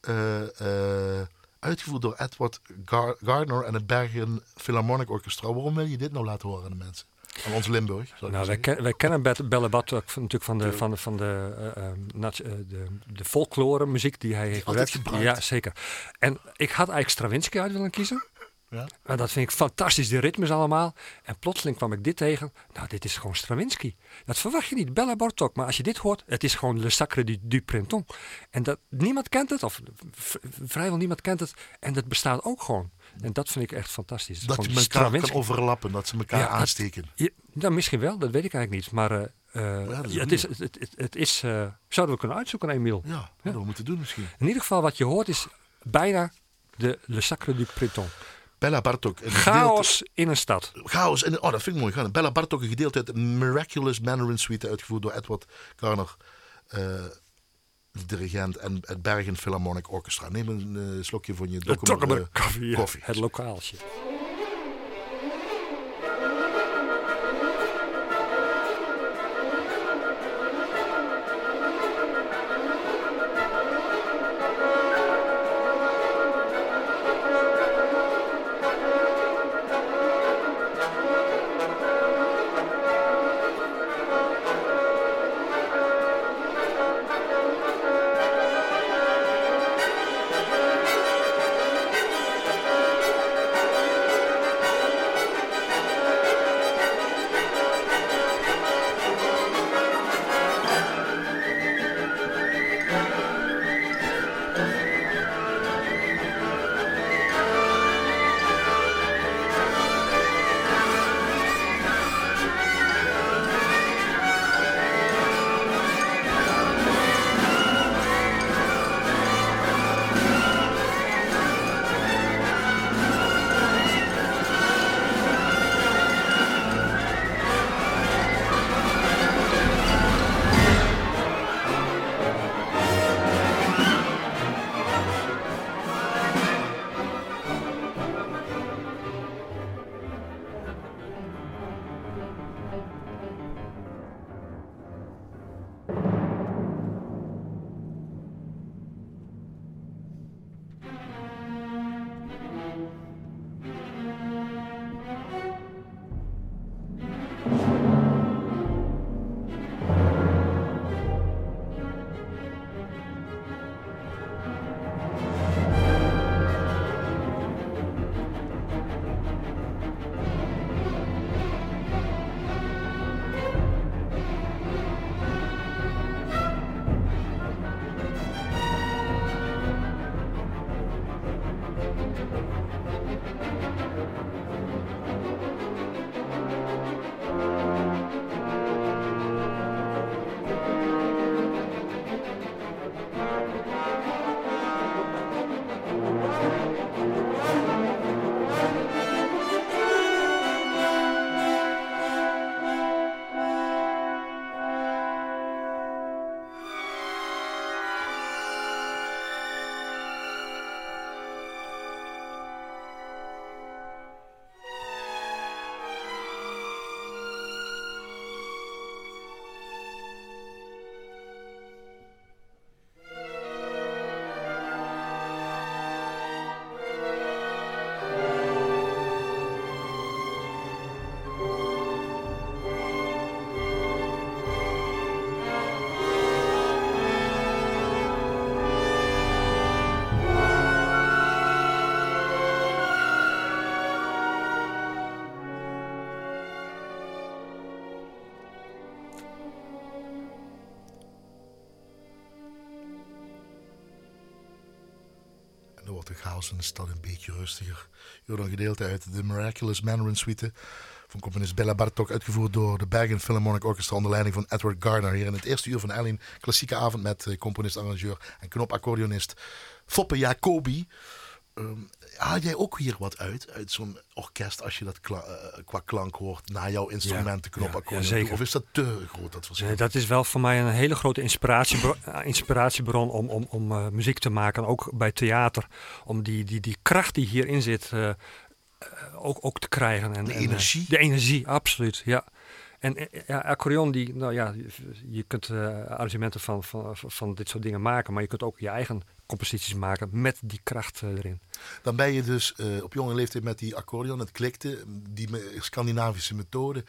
eh, eh, uitgevoerd door Edward Gar- Gardner en het Bergen Philharmonic Orchestra. Waarom wil je dit nou laten horen aan de mensen? Aan ons Limburg, Nou, wij, zeggen. ken, wij kennen Bet- Belle Bat ook van- natuurlijk van de, van de, van de, eh, eh, nat- eh, de, de folklore muziek die hij heeft gebruikt. Ja, zeker. En ik had eigenlijk Stravinsky uit willen kiezen. Ja. En dat vind ik fantastisch, die ritmes allemaal. En plotseling kwam ik dit tegen. Nou, dit is gewoon Stravinsky. Dat verwacht je niet, Bella Bartok. Maar als je dit hoort, het is gewoon Le Sacre du, du Printemps. En dat, niemand kent het, of vrijwel niemand kent het. En dat bestaat ook gewoon. En dat vind ik echt fantastisch. Dat je gewoon elkaar kan overlappen, dat ze elkaar Ja, dat- aansteken. Ja, nou, misschien wel, dat weet ik eigenlijk niet. Maar eh, eh, dat is ja, het is, het, het, het is eh, zouden we kunnen uitzoeken, Emiel. Ja, wat we moeten doen misschien. In ieder geval, wat je hoort is bijna de Le Sacre du Printemps. Bella Bartok. een gedeelte- Chaos in een stad. Chaos. En, oh, dat vind ik mooi. Gaan. Bella Bartok, een gedeelte uit de Miraculous Mandarin Suite, uitgevoerd door Edward Garner, eh, de dirigent, en het Bergen Philharmonic Orchestra. Neem een eh, slokje van je Tokkemer eh, koffie, koffie. Het lokaaltje. In de stad een beetje rustiger. Een gedeelte uit de Miraculous Mandarin Suite van componist Bella Bartok, uitgevoerd door de Bergen Philharmonic Orchestra onder leiding van Edward Gardner. Hier in het eerste uur van Ellen, klassieke avond met eh, componist, arrangeur en knopaccordeonist Foppe Jacobi. Um, haal jij ook hier wat uit, uit zo'n orkest, als je dat kla uh, qua klank hoort, naar jouw instrumenten, ja, knopaccordeon? Ja, zeker. Of is dat te groot, dat verschil? Nee, dat is wel voor mij een hele grote inspiratiebron, inspiratiebron om, om, om uh, muziek te maken. Ook bij theater, om die, die, die kracht die hierin zit... Uh, ook, ook te krijgen. En, de energie? En, de energie, absoluut, ja. En ja, accordeon, die, nou ja, je kunt uh, arrangementen van, van, van dit soort dingen maken, maar je kunt ook je eigen composities maken met die kracht uh, erin. Dan ben je dus uh, op jonge leeftijd met die accordeon, het klikte, die Scandinavische methode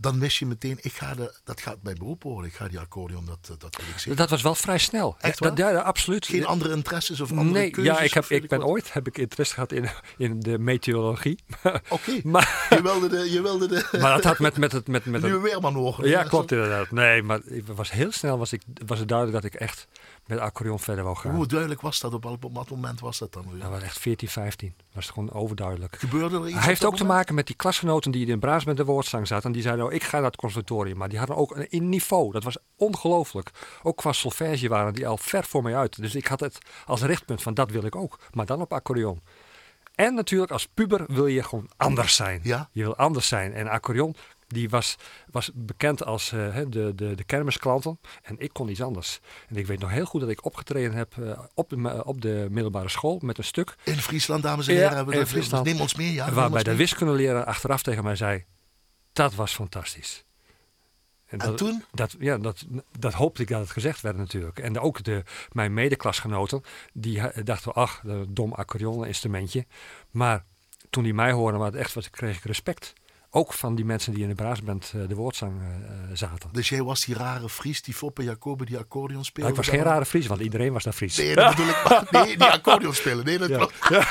dan wist je meteen, ik ga de, dat gaat mijn beroep worden. Ik ga die accordeon, dat, eh, dat wil ik zien. Dat was wel vrij snel. Echt ja, absoluut. Geen andere interesses of andere nee, keuzes? Ja, ik, heb, ik ben ooit heb ik interesse gehad in, in de meteorologie. Oké, okay. maar je wilde de... Je wilde de maar dat had met, met het... Met, met nieuwe weerman horen. Ja, klopt inderdaad. Nee, maar was heel snel was, ik, was het duidelijk dat ik echt met accordeon verder wou gaan. Hoe duidelijk was dat? Op, op wat moment was dat dan? Dat was echt 14, 15. Was het gewoon overduidelijk. Gebeurde er iets? Hij heeft ook te maken met die klasgenoten die in Braas met de woordzang zaten. En die zeiden, oh, ik ga naar het conservatorium. Maar die hadden ook een, een niveau. Dat was ongelooflijk. Ook qua solfège waren die al ver voor mij uit. Dus ik had het als richtpunt van dat wil ik ook. Maar dan op accordeon. En natuurlijk als puber wil je gewoon anders zijn. Ja? Je wil anders zijn. En accordeon die was, was bekend als uh, de, de, de kermisklanten. En ik kon iets anders. En ik weet nog heel goed dat ik opgetreden heb uh, op, de, op de middelbare school met een stuk. In Friesland, dames en heren. Ja, hebben we in Friesland. Neem ons mee, ja. Waarbij de wiskundeleraar achteraf tegen mij zei, dat was fantastisch. En, dat, toen? Dat, ja, dat, dat hoopte ik dat het gezegd werd natuurlijk. En ook de, mijn medeklasgenoten, die dachten, ach, een dom accordeon-instrumentje. Maar toen die mij hoorden, maar echt was, kreeg ik respect. Ook van die mensen die in de braasband uh, de woordzang uh, zaten. Dus jij was die rare Fries, die Foppe Jacobi, die accordeon speelde? Nou, ik was geen rare Fries, want iedereen was daar Fries. Nee, dat bedoel ik. Maar, nee, die accordeon spelen. Nee, dat ja.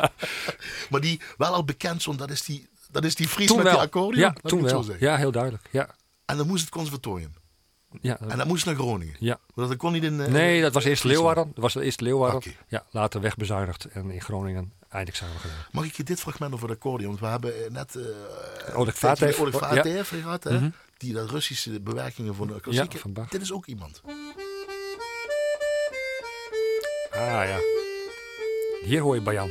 maar die wel al bekend stond, dat is die, dat is die Fries toen met wel. die accordeon? Ja, toen wel. Ja, heel duidelijk. Ja. En dan moest het conservatorium? Ja, en dat moest naar Groningen? Ja. Want dat kon niet in... Uh, nee, dat was eerst Leeuwarden. Dat was eerst Leeuwarden. Okay. Ja, later wegbezuinigd en in Groningen eindexamen gedaan. Mag ik je dit fragment over de accordeon? Want we hebben net... Uh, Oleg Vatev. Oleg Vatev ja. gehad, hè? Mm -hmm. Die dat Russische bewerkingen van de klassieke... Ja, dit is ook iemand. Ah, ja. Hier hoor je Bayan.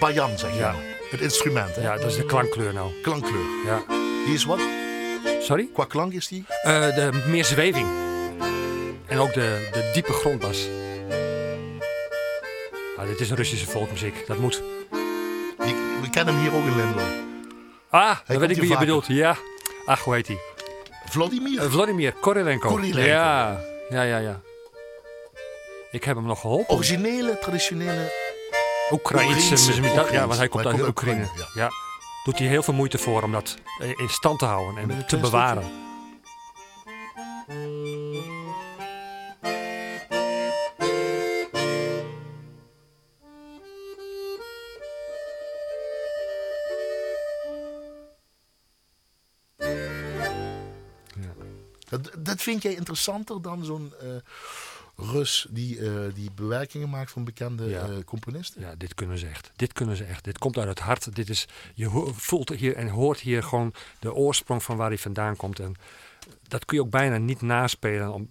Bayan, zeg je ja. nou. Het instrument, hè? Ja, dat is de klankkleur nou. Klankkleur. Ja. Die is wat? Sorry? Qua klank is die? Uh, de meer zweving. En ook de, de diepe grondbas. Ah, dit is een Russische volkmuziek. Dat moet. Je, we kennen hem hier ook in Limburg. Ah, dan weet ik wie je bedoelt. Ja. Ach, hoe heet hij? Vladimir? Uh, Vladimir Korilenko. Korilenko. Ja, ja, ja, ja. Ik heb hem nog geholpen. Originele, traditionele... Oekraïnse muziek. Ja, want hij komt uit Oekraïne. Ja. ja. Doet hij heel veel moeite voor om dat in stand te houden en te bewaren. Vind jij interessanter dan zo'n uh, Rus die, uh, die bewerkingen maakt van bekende ja. uh, componisten? Ja, dit kunnen ze echt. Dit kunnen ze echt. Dit komt uit het hart. Dit is, je voelt hier en hoort hier gewoon de oorsprong van waar hij vandaan komt. En dat kun je ook bijna niet naspelen. Om,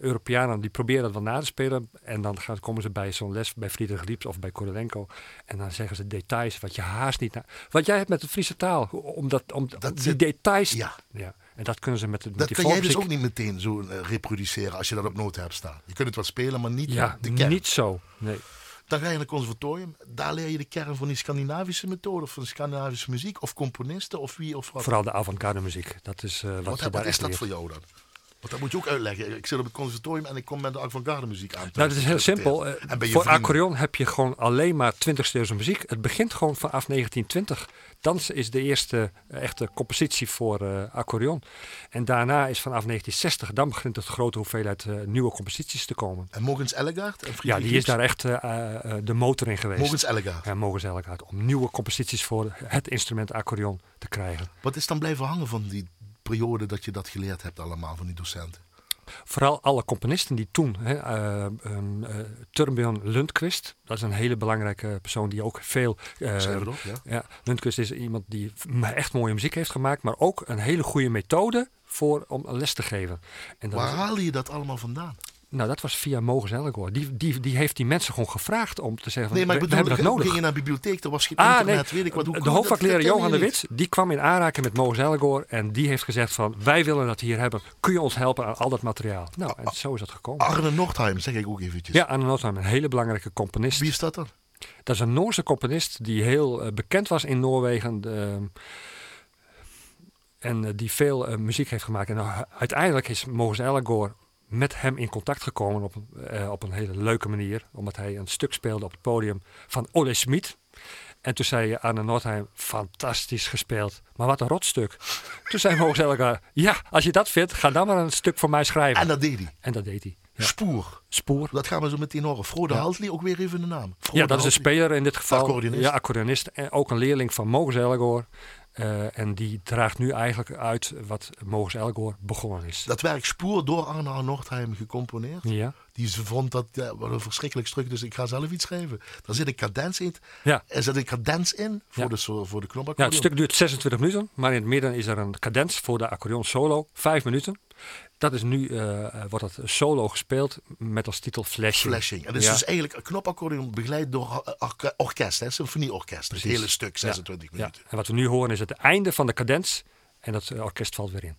Europeanen die proberen dat wel na te spelen. En dan gaan, komen ze bij zo'n les bij Friedrich Liebs of bij Korolenko. En dan zeggen ze details wat je haast niet... Na, wat jij hebt met de Friese taal. Om, dat, om, dat om die details... Ja. ja. En dat kunnen ze met, met dat die kan jij dus ook niet meteen zo uh, reproduceren als je dat op noten hebt staan. Je kunt het wel spelen, maar niet ja, de kern. niet zo. Nee. Dan ga je naar het conservatorium. Daar leer je de kern van die Scandinavische methode of van Scandinavische muziek of componisten of wie of wat. Vooral de avant-garde muziek. Dat is uh, wat, wat, je wat daar is dat voor jou dan? Want dat moet je ook uitleggen. Ik zit op het conservatorium en ik kom met de avant-garde muziek aan. Nou, dat is heel simpel. Uh, voor vrienden? accordeon heb je gewoon alleen maar 20 eeuwse muziek. Het begint gewoon vanaf 1920. Dan is de eerste uh, echte compositie voor uh, accordeon. En daarna is vanaf 1960, dan begint het grote hoeveelheid nieuwe composities te komen. En Mogens Ellegaard? Ja, die is daar echt de motor in geweest. Mogens Ellegaard? Ja, Mogens Ellegaard. Om nieuwe composities voor het instrument accordeon te krijgen. Wat is dan blijven hangen van die periode dat je dat geleerd hebt allemaal van die docenten? vooral alle componisten die toen, hè, uh, um, uh, Turbjörn Lundqvist, dat is een hele belangrijke persoon die ook veel. Uh, ja. ja. Lundqvist is iemand die echt mooie muziek heeft gemaakt, maar ook een hele goede methode voor om les te geven. En Waar haalde je dat allemaal vandaan? Nou, dat was via Mogens Ellegoor. Die, die, die heeft die mensen gewoon gevraagd om te zeggen: van, Nee, maar ik we, bedoel, we hebben dat nodig. ging je naar de bibliotheek, er was geen Ah, internet, nee. weet ik wat. Hoe de hoofdvakleraar Johan de je niet? Wit, die kwam in aanraking met Mogens Ellegoor. En die heeft gezegd van, wij willen dat hier hebben. Kun je ons helpen aan al dat materiaal? Nou, en zo is dat gekomen. Arne Nordheim, zeg ik ook eventjes. Ja, Arne Nordheim, een hele belangrijke componist. Wie is dat dan? Dat is een Noorse componist die heel eh, bekend was in Noorwegen. de- en eh, die veel eh, muziek heeft gemaakt. En uiteindelijk is Mogens Ellegoor met hem in contact gekomen op, een- eh, op een hele leuke manier. Omdat hij een stuk speelde op het podium van Olle Smit. En toen zei Arne Nordheim, fantastisch gespeeld. Maar wat een rotstuk. toen zei Mogens Ellegoor, ja, als je dat vindt, ga dan maar een stuk voor mij schrijven. En dat deed hij. En dat deed hij. Ja. Spoor. Spoor. Dat gaan we zo meteen horen. Frode Ja. Haltley, ook weer even de naam. Frode Ja, dat is de Haltley. speler in dit geval. Accordeonist. Ja, accordeonist. En ook een leerling van Mogens Ellegoor. Eh, en die draagt nu eigenlijk uit wat Mogens Ellegoor begonnen is. Dat werk Spoor door Arne Nordheim gecomponeerd. Ja. Die vond dat ja, wat een verschrikkelijk stuk, dus ik ga zelf iets schrijven. Daar zit een cadens in. Ja. Er zit een cadens in voor Ja. de, voor de ja, het stuk duurt 26 minuten, maar in het midden is er een cadens voor de accordeon solo, 5 minuten. Dat is nu, eh, eh, wordt dat solo gespeeld met als titel Flashing. Flashing. En dat is Ja. dus eigenlijk een knopaccordeon begeleid door or- orke- orkest, hè, symfonieorkest. Het Precies. hele stuk, 26 Ja. minuten. En wat we nu horen is het einde van de cadens en dat eh, orkest valt weer in.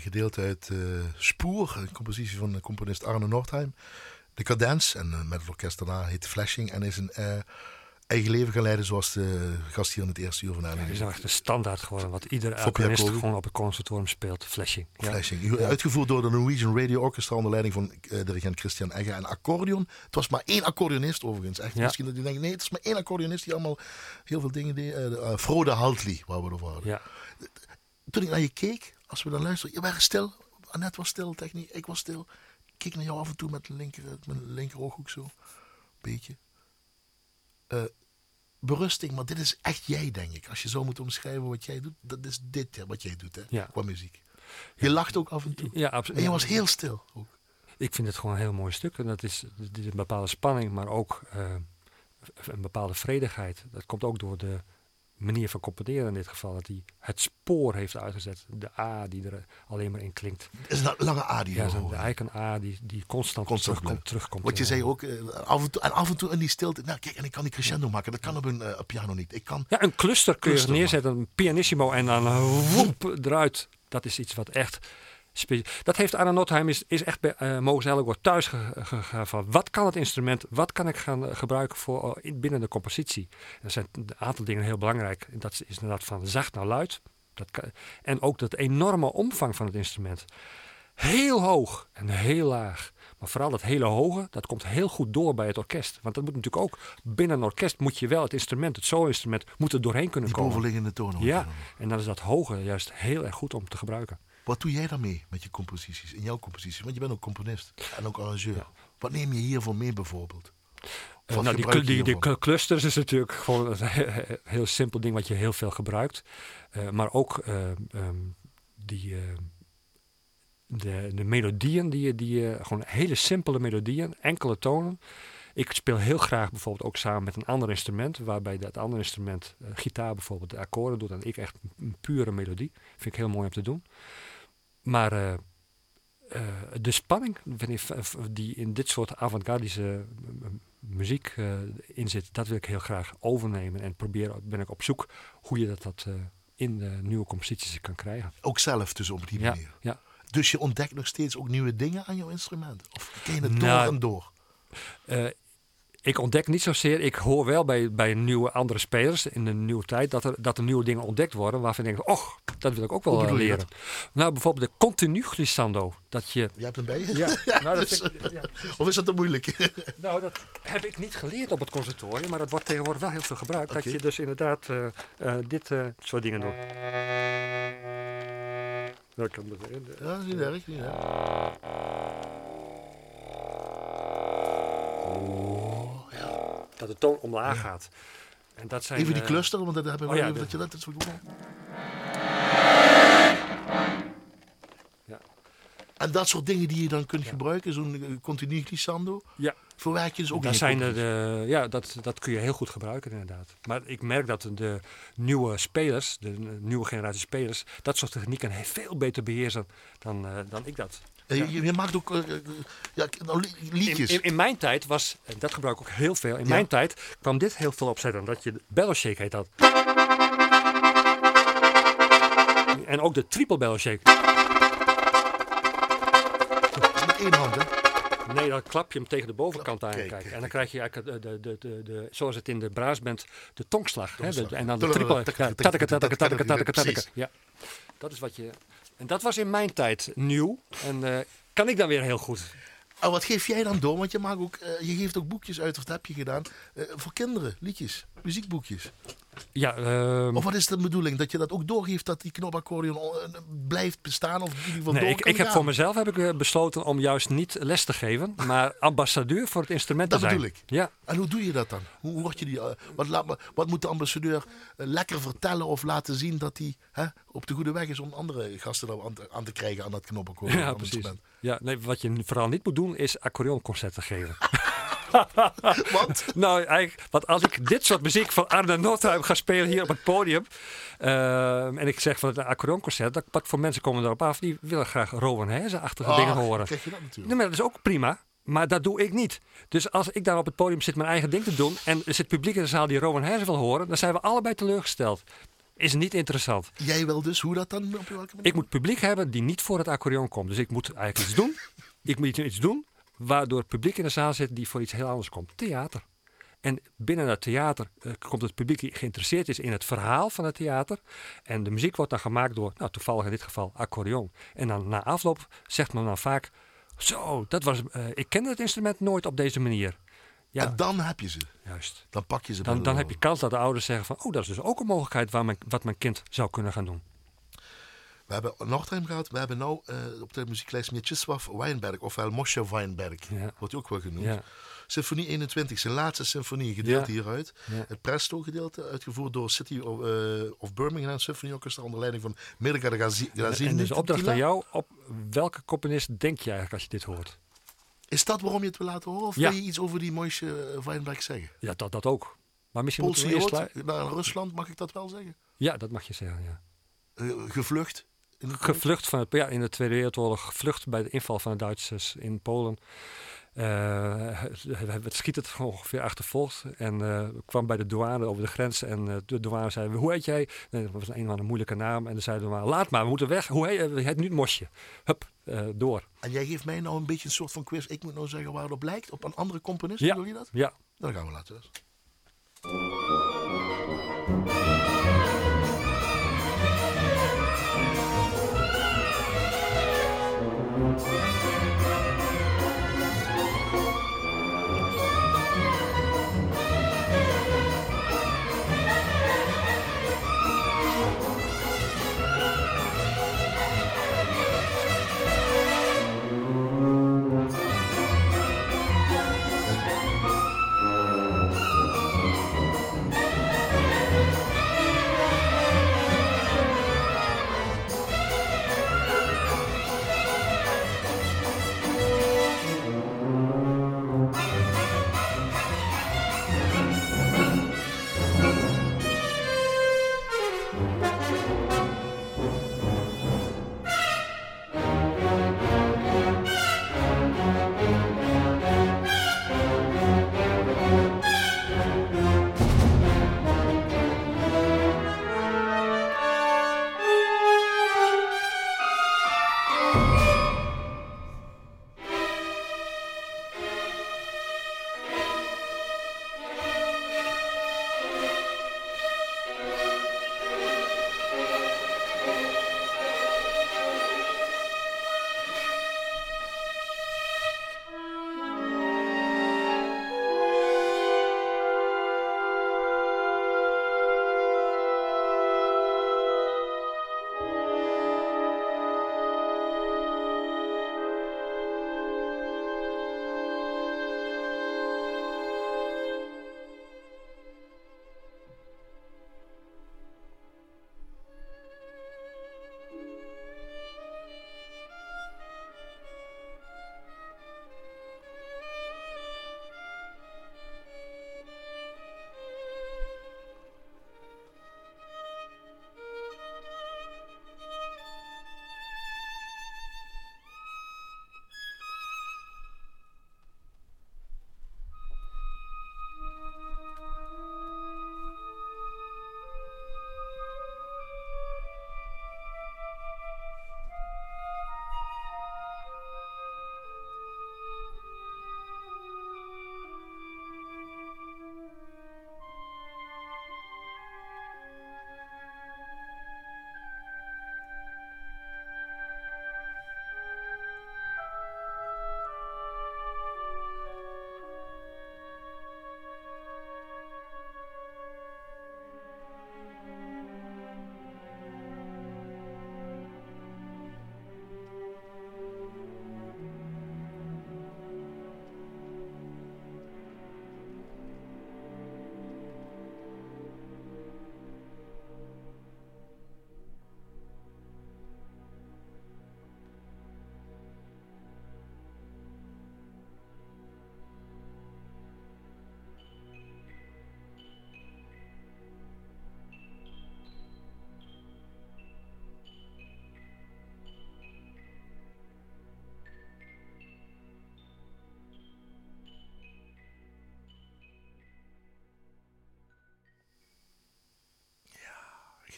Gedeeld uit uh, Spoor, een compositie van de componist Arno Nordheim. De cadens, en met het orkest daarna heet Flashing. En is een eigen leven gaan leiden zoals de gast hier in het eerste uur van Het is nou echt een standaard geworden wat iedere alcoholist gewoon op het conservatorium speelt. Flashing. Ja. Flashing. Uitgevoerd door de Norwegian Radio Orchestra onder leiding van uh, dirigent Christian Egge en accordeon. Het was maar één accordeonist overigens. Echt, Misschien dat je denkt, nee, het is maar één accordeonist die allemaal heel veel dingen deed. Uh, Frode Haltli, waar we het over hadden. Ja. Toen ik naar je keek, als we dan luisterden, je was stil. Annette was stil, techniek, ik was stil. Ik keek naar jou af en toe met, linker, met mijn linker ooghoek zo. Beetje. Uh, berusting, maar dit is echt jij, denk ik. Als je zo moet omschrijven wat jij doet, dat is dit wat jij doet, hè, ja. qua muziek. Je lacht ook af en toe. Ja, absoluut. En je was heel stil ook. Ik vind het gewoon een heel mooi stuk. En dat is, dat is een bepaalde spanning, maar ook uh, een bepaalde vredigheid. Dat komt ook door de manier van componeren in dit geval. Dat hij het spoor heeft uitgezet. De A die er alleen maar in klinkt. Is een lange A die Ja, eigenlijk een A die, die constant, constant terugkomt, terugkomt. Wat je zei ook, uh, af en, toe, en af en toe in die stilte. Nou kijk, en ik kan die crescendo maken. Dat kan op een uh, piano niet. Ik kan ja, een cluster kun je neerzetten. Een pianissimo en dan woep eruit. Dat is iets wat echt dat heeft Anna Notheim is, is echt bij uh, Mogens thuis gegaan van wat kan het instrument, wat kan ik gaan uh, gebruiken voor, uh, binnen de compositie. Er zijn een aantal dingen heel belangrijk. Dat is inderdaad van zacht naar luid. Dat kan, en ook dat enorme omvang van het instrument. Heel hoog en heel laag. Maar vooral dat hele hoge, dat komt heel goed door bij het orkest. Want dat moet natuurlijk ook, binnen een orkest moet je wel het instrument, het solo-instrument, moet er doorheen kunnen Die komen. Die bovenliggende tonen. Ja, en dan is dat hoge juist heel erg goed om te gebruiken. Wat doe jij daarmee met je composities, in jouw composities? Want je bent ook componist en ook arrangeur. Wat neem je hiervoor mee bijvoorbeeld? Uh, nou, die, die, die, clusters is natuurlijk gewoon een heel simpel ding wat je heel veel gebruikt. Uh, maar ook uh, um, die, de, de melodieën, die, die, gewoon hele simpele melodieën, enkele tonen. Ik speel heel graag bijvoorbeeld ook samen met een ander instrument, waarbij dat andere instrument, gitaar bijvoorbeeld, de akkoorden doet en ik echt een pure melodie. Vind ik heel mooi om te doen. Maar uh, uh, de spanning die in dit soort avant-gardische muziek uh, in zit, dat wil ik heel graag overnemen. En probeer, ben ik op zoek hoe je dat, dat in de nieuwe composities kan krijgen. Ook zelf dus op die ja, manier? Ja. Dus je ontdekt nog steeds ook nieuwe dingen aan jouw instrument? Of ken je het door nou, en door? Ik ontdek niet zozeer, ik hoor wel bij, bij nieuwe andere spelers in de nieuwe tijd dat er, dat er nieuwe dingen ontdekt worden waarvan ik denk, och, dat wil ik ook wel leren. Nou, bijvoorbeeld de continu glissando. Dat je, Jij hebt hem bij je? Ja. nou, dat dus, ik, ja. Of is dat te moeilijk? nou, dat heb ik niet geleerd op het conservatorium, maar dat wordt tegenwoordig wel heel veel gebruikt. Okay. Dat je dus inderdaad uh, uh, dit uh, soort dingen doet. Dat kan dat Ja, niet erg, niet erg. Dat de toon omlaag gaat. En dat zijn, even die uh, cluster, want dat hebben we oh even dat je dat zo doen. Ja. En dat soort dingen die je dan kunt ja. gebruiken, zo'n uh, continu glissando, ja. verwerk je dus ook dat zijn de, de, Ja, dat, dat kun je heel goed gebruiken inderdaad. Maar ik merk dat de nieuwe spelers, de nieuwe generatie spelers, dat soort technieken veel beter beheersen dan, uh, dan ik dat. Ja. Je, je, maakt ook uh, ja, liedjes. In, in, in, mijn tijd was, en dat gebruik ik ook heel veel, in ja. mijn tijd kwam dit heel veel opzetten. Dat je de bellow shake heet dat. En ook de triple bellow shake. Met één hand, hè? Nee, dan klap je hem tegen de bovenkant aan kijk, kijk, en dan krijg je eigenlijk, de, de, de, de, zoals het in de braasband, de tongslag. Hè? De, en dan de triple. Ja, dat is wat je... En dat was in mijn tijd nieuw. En uh, kan ik dan weer heel goed. Oh, wat geef jij dan door? Want je, maakt ook, uh, je geeft ook boekjes uit, of dat heb je gedaan, uh, voor kinderen, liedjes, muziekboekjes. Ja, um, of wat is de bedoeling? Dat je dat ook doorgeeft dat die knopaccordeon blijft bestaan? Of in ieder geval nee, door ik, kan ik heb voor mezelf heb ik besloten om juist niet les te geven, maar ambassadeur voor het instrument dat te zijn. bedoel ik. Ja. En hoe doe je dat dan? Hoe, word je die, uh, wat, laat, wat moet de ambassadeur uh, lekker vertellen of laten zien dat hij op de goede weg is om andere gasten aan te, aan te krijgen aan dat knopaccordeon? Ja, precies. Ja, nee, wat je vooral niet moet doen is accordeonconcerten geven. Wat? nou, eigenlijk, want als ik dit soort muziek van Arne Noordheim ga spelen hier op het podium. Uh, en ik zeg van het accordeonconcert, dat, wat voor mensen komen erop af, die willen graag Rowan Hezen-achtige oh, dingen horen. Krijg je dat natuurlijk. Nee, maar dat is ook prima. Maar dat doe ik niet. Dus als ik daar op het podium zit mijn eigen ding te doen en er zit publiek in de zaal die Rowan Hezen wil horen, dan zijn we allebei teleurgesteld. is niet interessant. Jij wel dus, hoe dat dan? Op welke manier? Ik moet publiek hebben die niet voor het accordeon komt. Dus ik moet eigenlijk iets doen. ik moet iets doen waardoor het publiek in de zaal zit die voor iets heel anders komt. Theater. En binnen het theater uh, komt het publiek die geïnteresseerd is in het verhaal van het theater. En de muziek wordt dan gemaakt door, nou toevallig in dit geval, accordeon. En dan na afloop zegt men dan vaak, zo, dat was, uh, ik kende het instrument nooit op deze manier. Ja. En dan heb je ze. Juist. Dan pak je ze. Dan, dan heb je kans dat de ouders zeggen van, oh, dat is dus ook een mogelijkheid waar mijn, wat mijn kind zou kunnen gaan doen. We hebben Nordheim gehad. We hebben nu uh, op de muzieklijst Mieczysław Weinberg, ofwel Moshe Weinberg. Ja. Wordt hij ook wel genoemd. Ja. Symfonie 21, zijn laatste symfonie, gedeeld hieruit. Het Presto-gedeelte, uitgevoerd door City of, uh, of Birmingham Symphony Orchestra onder leiding van Mirka de Grazini. En dus opdracht aan jou, op welke componist denk je eigenlijk als je dit hoort? Is dat waarom je het wil laten horen? Of wil je iets over die Moshe Weinberg zeggen? Ja, dat, dat ook. Maar misschien Poolse moeten we eerst... naar Rusland, mag ik dat wel zeggen? Ja, dat mag je zeggen, ja. Uh, gevlucht? Gevlucht van het, ja, in de Tweede Wereldoorlog, gevlucht bij de inval van de Duitsers in Polen. Uh, het schiet het ongeveer achtervolgd en uh, kwam bij de douane over de grens en uh, de douane zei, hoe heet jij? Nee, dat was een of andere moeilijke naam en dan zei de douane, laat maar, we moeten weg. Hoe heet je? Het nu Mosje. Hup, door. En jij geeft mij nou een beetje een soort van quiz. Ik moet nou zeggen waar het op lijkt, op een andere componist, ja. je dat? Ja. Dan gaan we laten.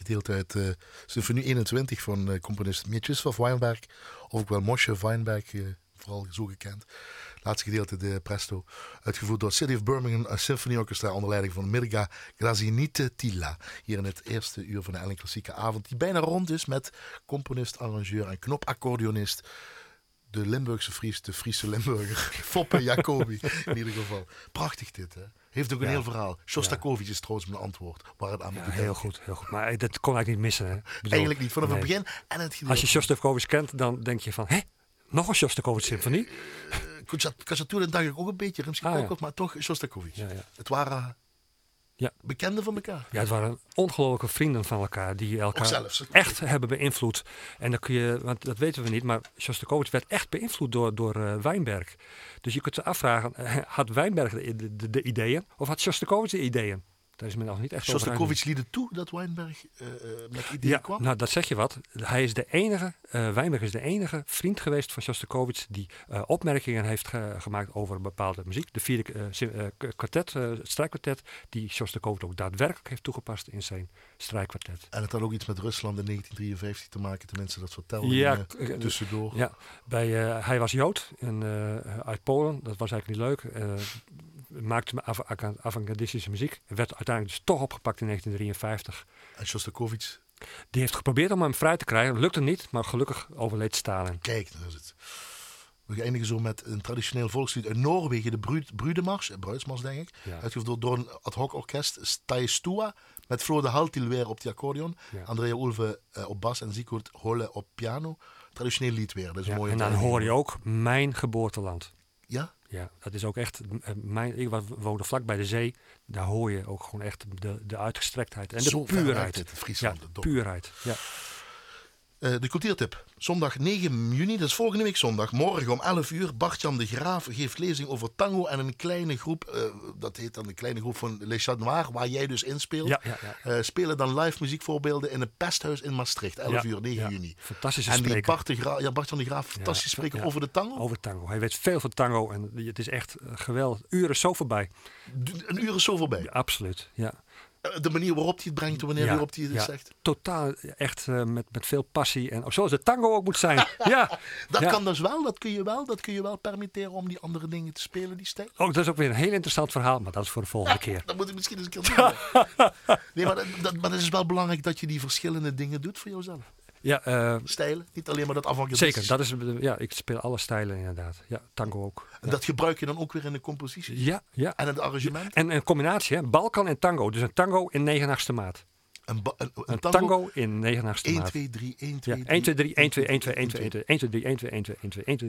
Gedeelte uit uh, Symfonie 21 van uh, componist Mieczysław Weinberg, of ook wel Moshe Weinberg, uh, vooral zo gekend. Laatste gedeelte, de Presto, uitgevoerd door City of Birmingham een Symphony Orchestra onder leiding van Mirga Grazinite Tilla. Hier in het eerste uur van de Ellen Klassieke Avond, die bijna rond is met componist, arrangeur en knopaccordeonist de Limburgse Fries, de Friese Limburger. Foppe Jacobi, in ieder geval. Prachtig dit, hè? Heeft ook een heel verhaal. Shostakovich is trouwens mijn antwoord. Waar het aan ja, heel goed, heel goed. Maar dat kon eigenlijk niet missen, hè? Bedoel, eigenlijk niet, vanaf het begin en het Als je Shostakovich kent, dan denk je van, hè? Nog een Shostakovich-symfonie? Uh, Kazatoer dacht ik ook een beetje, Rimsky-Korkov, ah, maar toch Shostakovich. Ja, ja. Het waren ja. bekenden van elkaar. Ja, het waren ongelooflijke vrienden van elkaar die elkaar echt hebben beïnvloed. En dan kun je, want dat weten we niet, maar Shostakovich werd echt beïnvloed door, door uh, Weinberg. Dus je kunt je afvragen, had Weinberg de, de, de ideeën of had Shostakovich de ideeën? Daar is men nog niet echt Shostakovich liet het toe dat Weinberg uh, met ideeën ja, kwam? Nou, dat zeg je wat. Hij is de enige, uh, Weinberg is de enige vriend geweest van Shostakovich die uh, opmerkingen heeft ge gemaakt over bepaalde muziek. De vierde kwartet, strijkkwartet, die Shostakovich ook daadwerkelijk heeft toegepast in zijn strijkkwartet. En het had ook iets met Rusland in 1953 te maken, tenminste dat vertelde ja, tussendoor. Ja, bij, hij was Jood en, uit Polen, dat was eigenlijk niet leuk maakte af avant-gardistische muziek. Werd uiteindelijk dus toch opgepakt in 1953. En Shostakovich? Die heeft geprobeerd om hem vrij te krijgen. Lukte niet, maar gelukkig overleed Stalin. Kijk, dat is het. We eindigen zo met een traditioneel volkslied uit Noorwegen, de Brud Brudemars, eh, Bruidsmars denk ik. Ja. Uitgevoerd door een ad hoc orkest, Stua, met Flode Haltil weer op de accordeon, Andrea Ulve uh, op bas en Sigurd Holle op piano. Traditioneel lied weer, dat is mooi. En dan hoor je ook Mijn Geboorteland. Ja? Ja, dat is ook echt. Eh, mijn, ik woonde vlak bij de zee. Daar hoor je ook gewoon echt de, de uitgestrektheid en de puurheid. Het, Friesland, ja, puurheid. Ja. Uh, de cultuurtip. Zondag 9 juni, dat is volgende week zondag. Morgen om 11 uur. Bart-Jan de Graaf geeft lezing over tango en een kleine groep. Uh, dat heet dan de kleine groep van Le Chat Noir, waar jij dus inspeelt. Ja, ja, ja. Uh, spelen dan live muziekvoorbeelden in het Pesthuis in Maastricht. 11 uur, 9 juni. Fantastische en spreker. Bart, de Graaf, ja, Bart-Jan de Graaf, fantastisch spreken over de tango. Over tango. Hij weet veel van tango en het is echt geweldig. Uren zo voorbij. Een uur is zo voorbij? absoluut, ja. Eh, de manier waarop hij het brengt, wanneer ja, waarop hij het zegt. Totaal, echt uh, met, met veel passie. En zoals de tango ook moet zijn. ja, dat kan dus wel, dat kun je wel. Dat kun je wel permitteren om die andere dingen te spelen, die stijl. Oh, dat is ook weer een heel interessant verhaal, maar dat is voor de volgende keer. dat moet ik misschien eens een keer doen. nee, maar, dat, maar het is wel belangrijk dat je die verschillende dingen doet voor jezelf. Ja, uh, stijlen, niet alleen maar dat afhankelijk Zeker, dat is, ja, ik speel alle stijlen inderdaad. Ja, tango ook. En dat gebruik je dan ook weer in de compositie? Ja, ja. En het arrangement? En een combinatie, hè? Balkan en tango. Dus een tango in 9 achtste maat. Een, een, een tango, tango, in 9 achtste maat. 1, 2, 3, 1, 2, 3. 1, 2, 3, 1, 2, 1, 2, 1, 2, 1, 2, 1, 2, 3, 1, 2, 1, 2, 1, 2, 1, 2, 1, 2,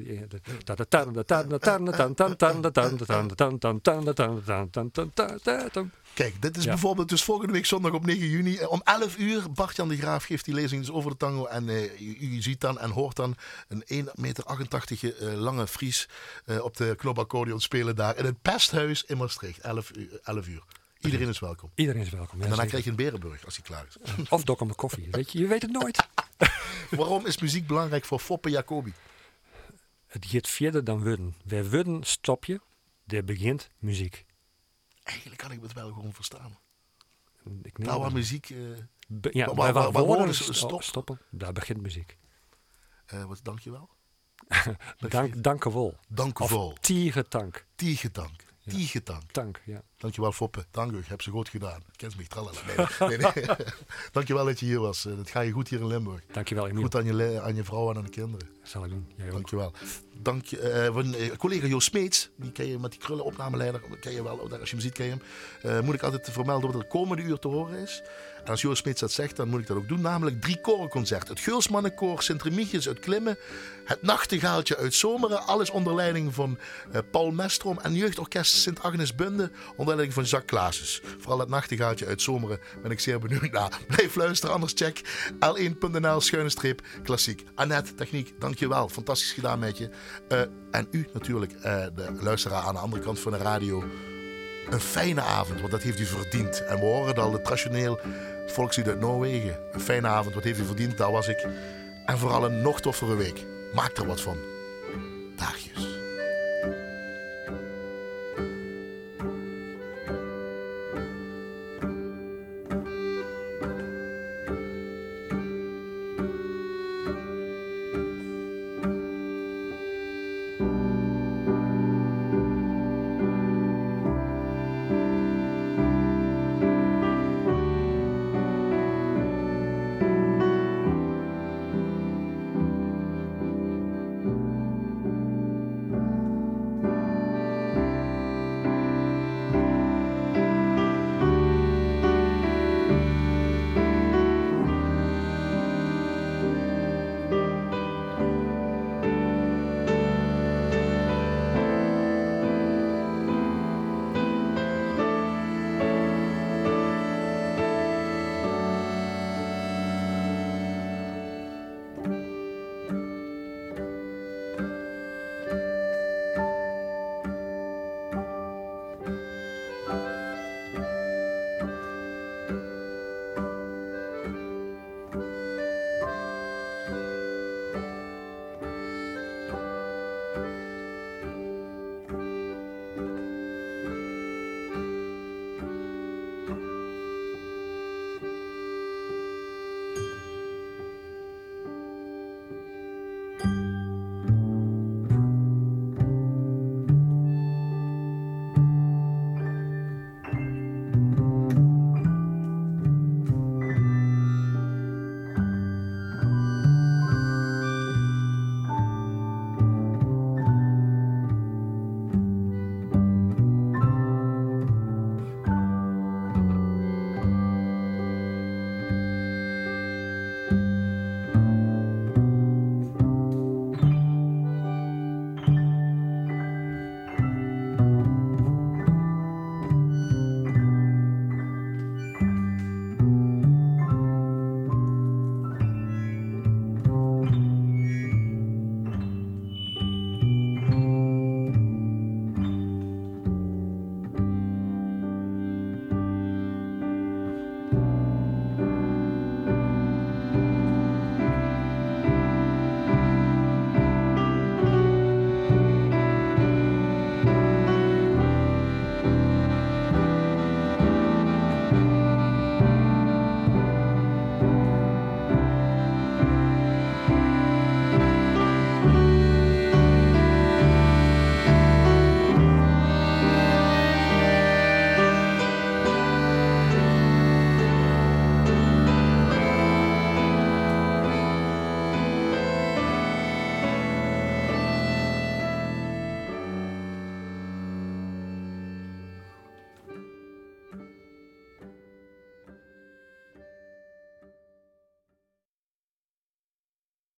Kijk, dit is ja. bijvoorbeeld dus volgende week zondag op 9 juni om 11 uur. Bart-Jan de Graaf geeft die lezing dus over de tango. En uh, u, u, ziet dan en hoort dan een 1,88 meter uh, lange Fries uh, op de knopaccordeon spelen daar in het Pesthuis in Maastricht. 11 uur. 11 uur. Iedereen is welkom. Iedereen is welkom. Ja, en daarna krijg je een Berenburg als hij klaar is. Of dok om de koffie. Weet je, je weet het nooit. Waarom is muziek belangrijk voor Foppe Jacobi? Het gaat verder dan worden. Waar worden stop je, daar begint muziek. Eigenlijk kan ik het wel gewoon verstaan. Ik nou, waar muziek... Uh, Be, ja, waar, waar, waar, woorden stop. stoppen, daar begint muziek. Uh, wat, dankjewel. dank, u wel. Dank u wel. Tiegetank. Tiegetank. Tiegetank. Tank, ja. Dankjewel Foppe. Dank u. Heb ze goed gedaan. Ken me tralala. Nee, nee, nee. Dankjewel dat je hier was. Dat ga je goed hier in Limburg. Dankjewel Emiel. Goed aan je, aan je vrouw en aan de kinderen. Zal ik doen. Jij Dankjewel. Dank je. Uh, collega Joost Smeets, die ken je met die krullen opnameleider. Ken je wel, als je hem ziet ken je hem. Moet ik altijd vermelden wat er komende uur te horen is. En als Joost Smeets dat zegt, dan moet ik dat ook doen. Namelijk drie korenconcert. Het Geulsmannenkoor, Sint-Remigius uit Klimmen. Het Nachtegaaltje uit Zomeren. Alles onder leiding van Paul Mestrom. En Jeugdorkest Sint-Agnes Bunde onder leiding van Jacques Klaases. Vooral het Nachtegaaltje uit Zomeren ben ik zeer benieuwd naar. Blijf luisteren, anders check l1.nl schuine streep klassiek. Annette, techniek, dankjewel. Fantastisch gedaan met je. Uh, en u natuurlijk, uh, de luisteraar aan de andere kant van de radio. Een fijne avond, want dat heeft u verdiend. En we horen het al, het traditioneel volkslied uit Noorwegen. Een fijne avond, wat heeft u verdiend, daar was ik. En vooral een nog toffere week. Maak er wat van.